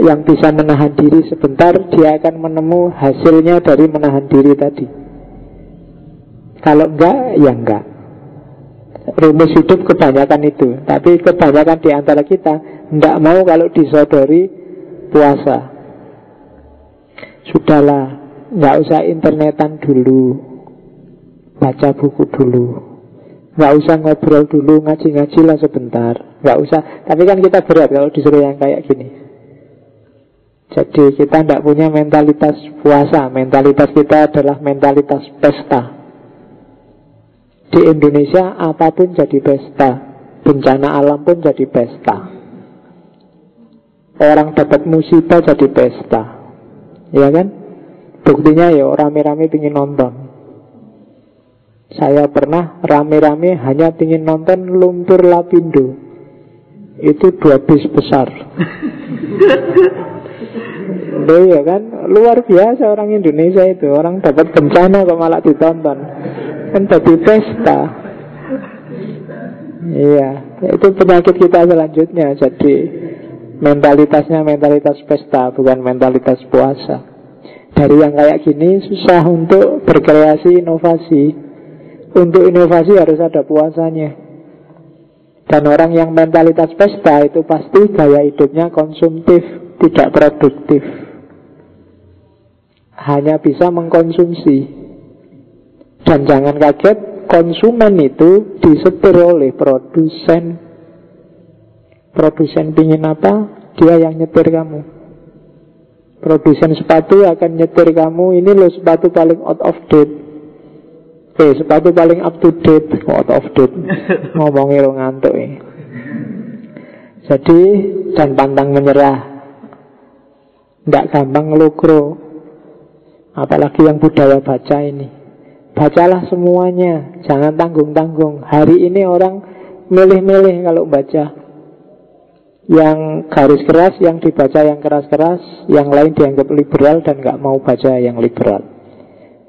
[SPEAKER 1] yang bisa menahan diri sebentar Dia akan menemu hasilnya dari menahan diri tadi kalau enggak, ya enggak. Rumus hidup kebanyakan itu. Tapi kebanyakan di antara kita enggak mau kalau disodori puasa. Sudahlah, enggak usah internetan dulu. Baca buku dulu. Enggak usah ngobrol dulu, ngaji-ngaji lah sebentar. Enggak usah. Tapi kan kita berat kalau disuruh yang kayak gini. Jadi kita tidak punya mentalitas puasa Mentalitas kita adalah mentalitas pesta di Indonesia apa pun jadi pesta Bencana alam pun jadi pesta Orang dapat musibah jadi pesta Ya kan? Buktinya ya rame-rame ingin nonton. Saya pernah rame-rame hanya ingin nonton Lumpur Lapindo. Itu dua bis besar. Loh ya kan? Luar biasa orang Indonesia itu. Orang dapat bencana kok malah ditonton. Kan jadi pesta. Iya. Itu penyakit kita selanjutnya. Jadi mentalitasnya mentalitas pesta Bukan mentalitas puasa Dari yang kayak gini Susah untuk berkreasi inovasi. Untuk inovasi harus ada puasanya. Dan orang yang mentalitas pesta Itu pasti gaya hidupnya konsumtif Tidak produktif. Hanya bisa mengkonsumsi. Dan jangan kaget, konsumen itu disetir oleh produsen. Produsen pingin apa, dia yang nyetir kamu. Produsen sepatu akan nyetir kamu, ini loh sepatu paling out of date. Eh, sepatu paling up to date, out of date. Ngomongin lo ngantuk ini. Jadi, dan pantang menyerah. Tidak gampang ngelukro. Apalagi yang budaya baca ini. Bacalah semuanya, jangan tanggung-tanggung. Hari ini orang milih-milih kalau baca. Yang garis keras, yang dibaca yang keras-keras Yang lain dianggap liberal dan nggak mau baca yang liberal.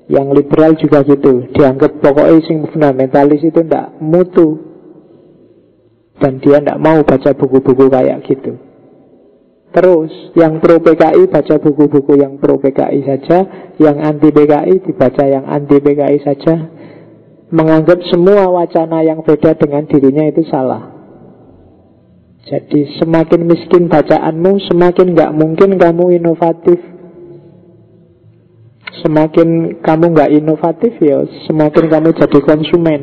[SPEAKER 1] Yang liberal juga gitu Dianggap pokoknya sing fundamentalis itu ndak mutu. Dan dia ndak mau baca buku-buku kayak gitu. Terus yang pro PKI baca buku-buku yang pro PKI saja Yang anti PKI dibaca yang anti PKI saja. Menganggap semua wacana yang beda dengan dirinya itu salah jadi semakin miskin bacaanmu, semakin nggak mungkin kamu inovatif. Semakin kamu nggak inovatif ya, semakin kamu jadi konsumen.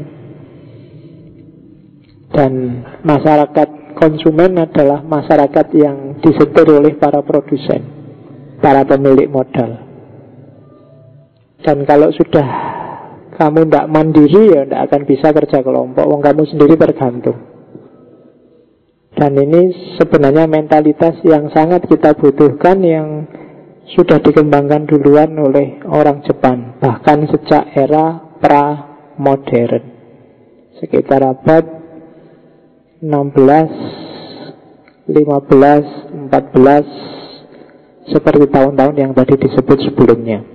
[SPEAKER 1] Dan masyarakat konsumen adalah masyarakat yang disetir oleh para produsen, para pemilik modal. Dan kalau sudah kamu tidak mandiri ya tidak akan bisa kerja kelompok, wong kamu sendiri tergantung. Dan ini sebenarnya mentalitas yang sangat kita butuhkan yang sudah dikembangkan duluan oleh orang Jepang. Bahkan sejak era pra-modern. Sekitar abad 16 15 14 seperti tahun-tahun yang tadi disebut sebelumnya.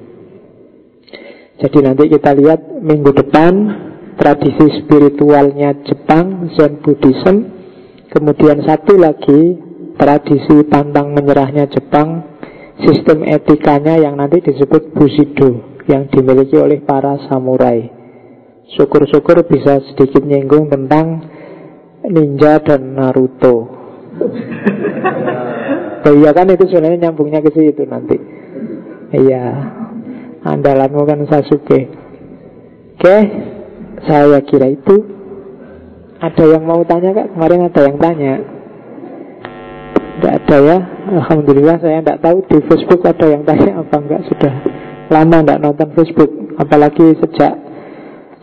[SPEAKER 1] Jadi nanti kita lihat minggu depan tradisi spiritualnya Jepang Zen Buddhism Kemudian satu lagi tradisi pantang menyerahnya Jepang, sistem etikanya yang nanti disebut Bushido yang dimiliki oleh para samurai. Syukur-syukur bisa sedikit nyinggung tentang ninja dan Naruto. Oh iya kan itu sebenarnya nyambungnya ke situ nanti. Iya, andalanmu kan Sasuke. Oke, saya kira itu ada yang mau tanya kak? Kemarin ada yang tanya. Tidak ada ya? Alhamdulillah saya tidak tahu di Facebook ada yang tanya apa enggak Sudah lama tidak nonton Facebook. Apalagi sejak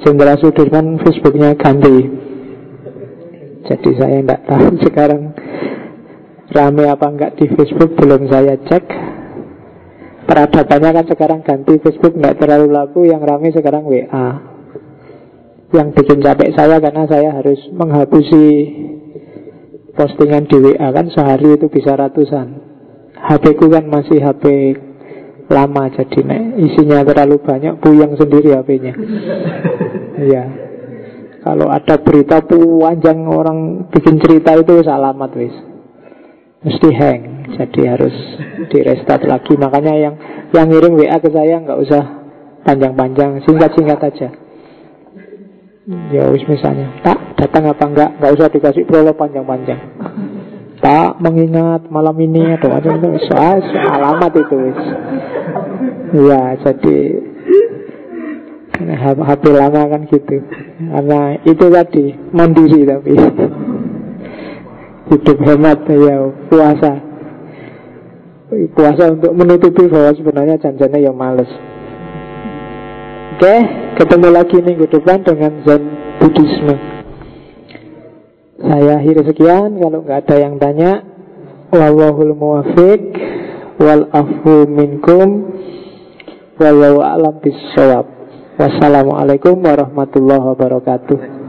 [SPEAKER 1] Jenderal Sudirman Facebooknya ganti. Jadi saya tidak tahu sekarang Rame apa enggak di Facebook. Belum saya cek. Peradabannya kan sekarang ganti Facebook Nggak terlalu laku. Yang rame sekarang WA yang bikin capek saya karena saya harus menghapusi postingan di WA kan sehari itu bisa ratusan. HP ku kan masih HP lama jadi nek isinya terlalu banyak puyeng sendiri HP-nya. Iya. Kalau ada berita panjang orang bikin cerita itu alamat wis. Mesti hang, jadi harus di restart lagi. Makanya yang yang ngirim WA ke saya nggak usah panjang-panjang, singkat-singkat aja. Ya wis misalnya. Tak datang apa enggak? Enggak usah dikasih prolog panjang-panjang. Tak mengingat malam ini Atau macam itu. Soal alamat itu wis. Ya jadi HP lama kan gitu. Karena itu tadi Mandiri tapi. Hidup hemat ya Puasa. Puasa untuk menutupi bahwa sebenarnya janjinya yang males Oke, ketemu lagi minggu depan dengan Zen Buddhisme. Saya akhiri sekian, kalau nggak ada yang tanya, wallahul muwafiq wal afu minkum wallahu a'lam bisawab. Wassalamualaikum warahmatullahi wabarakatuh.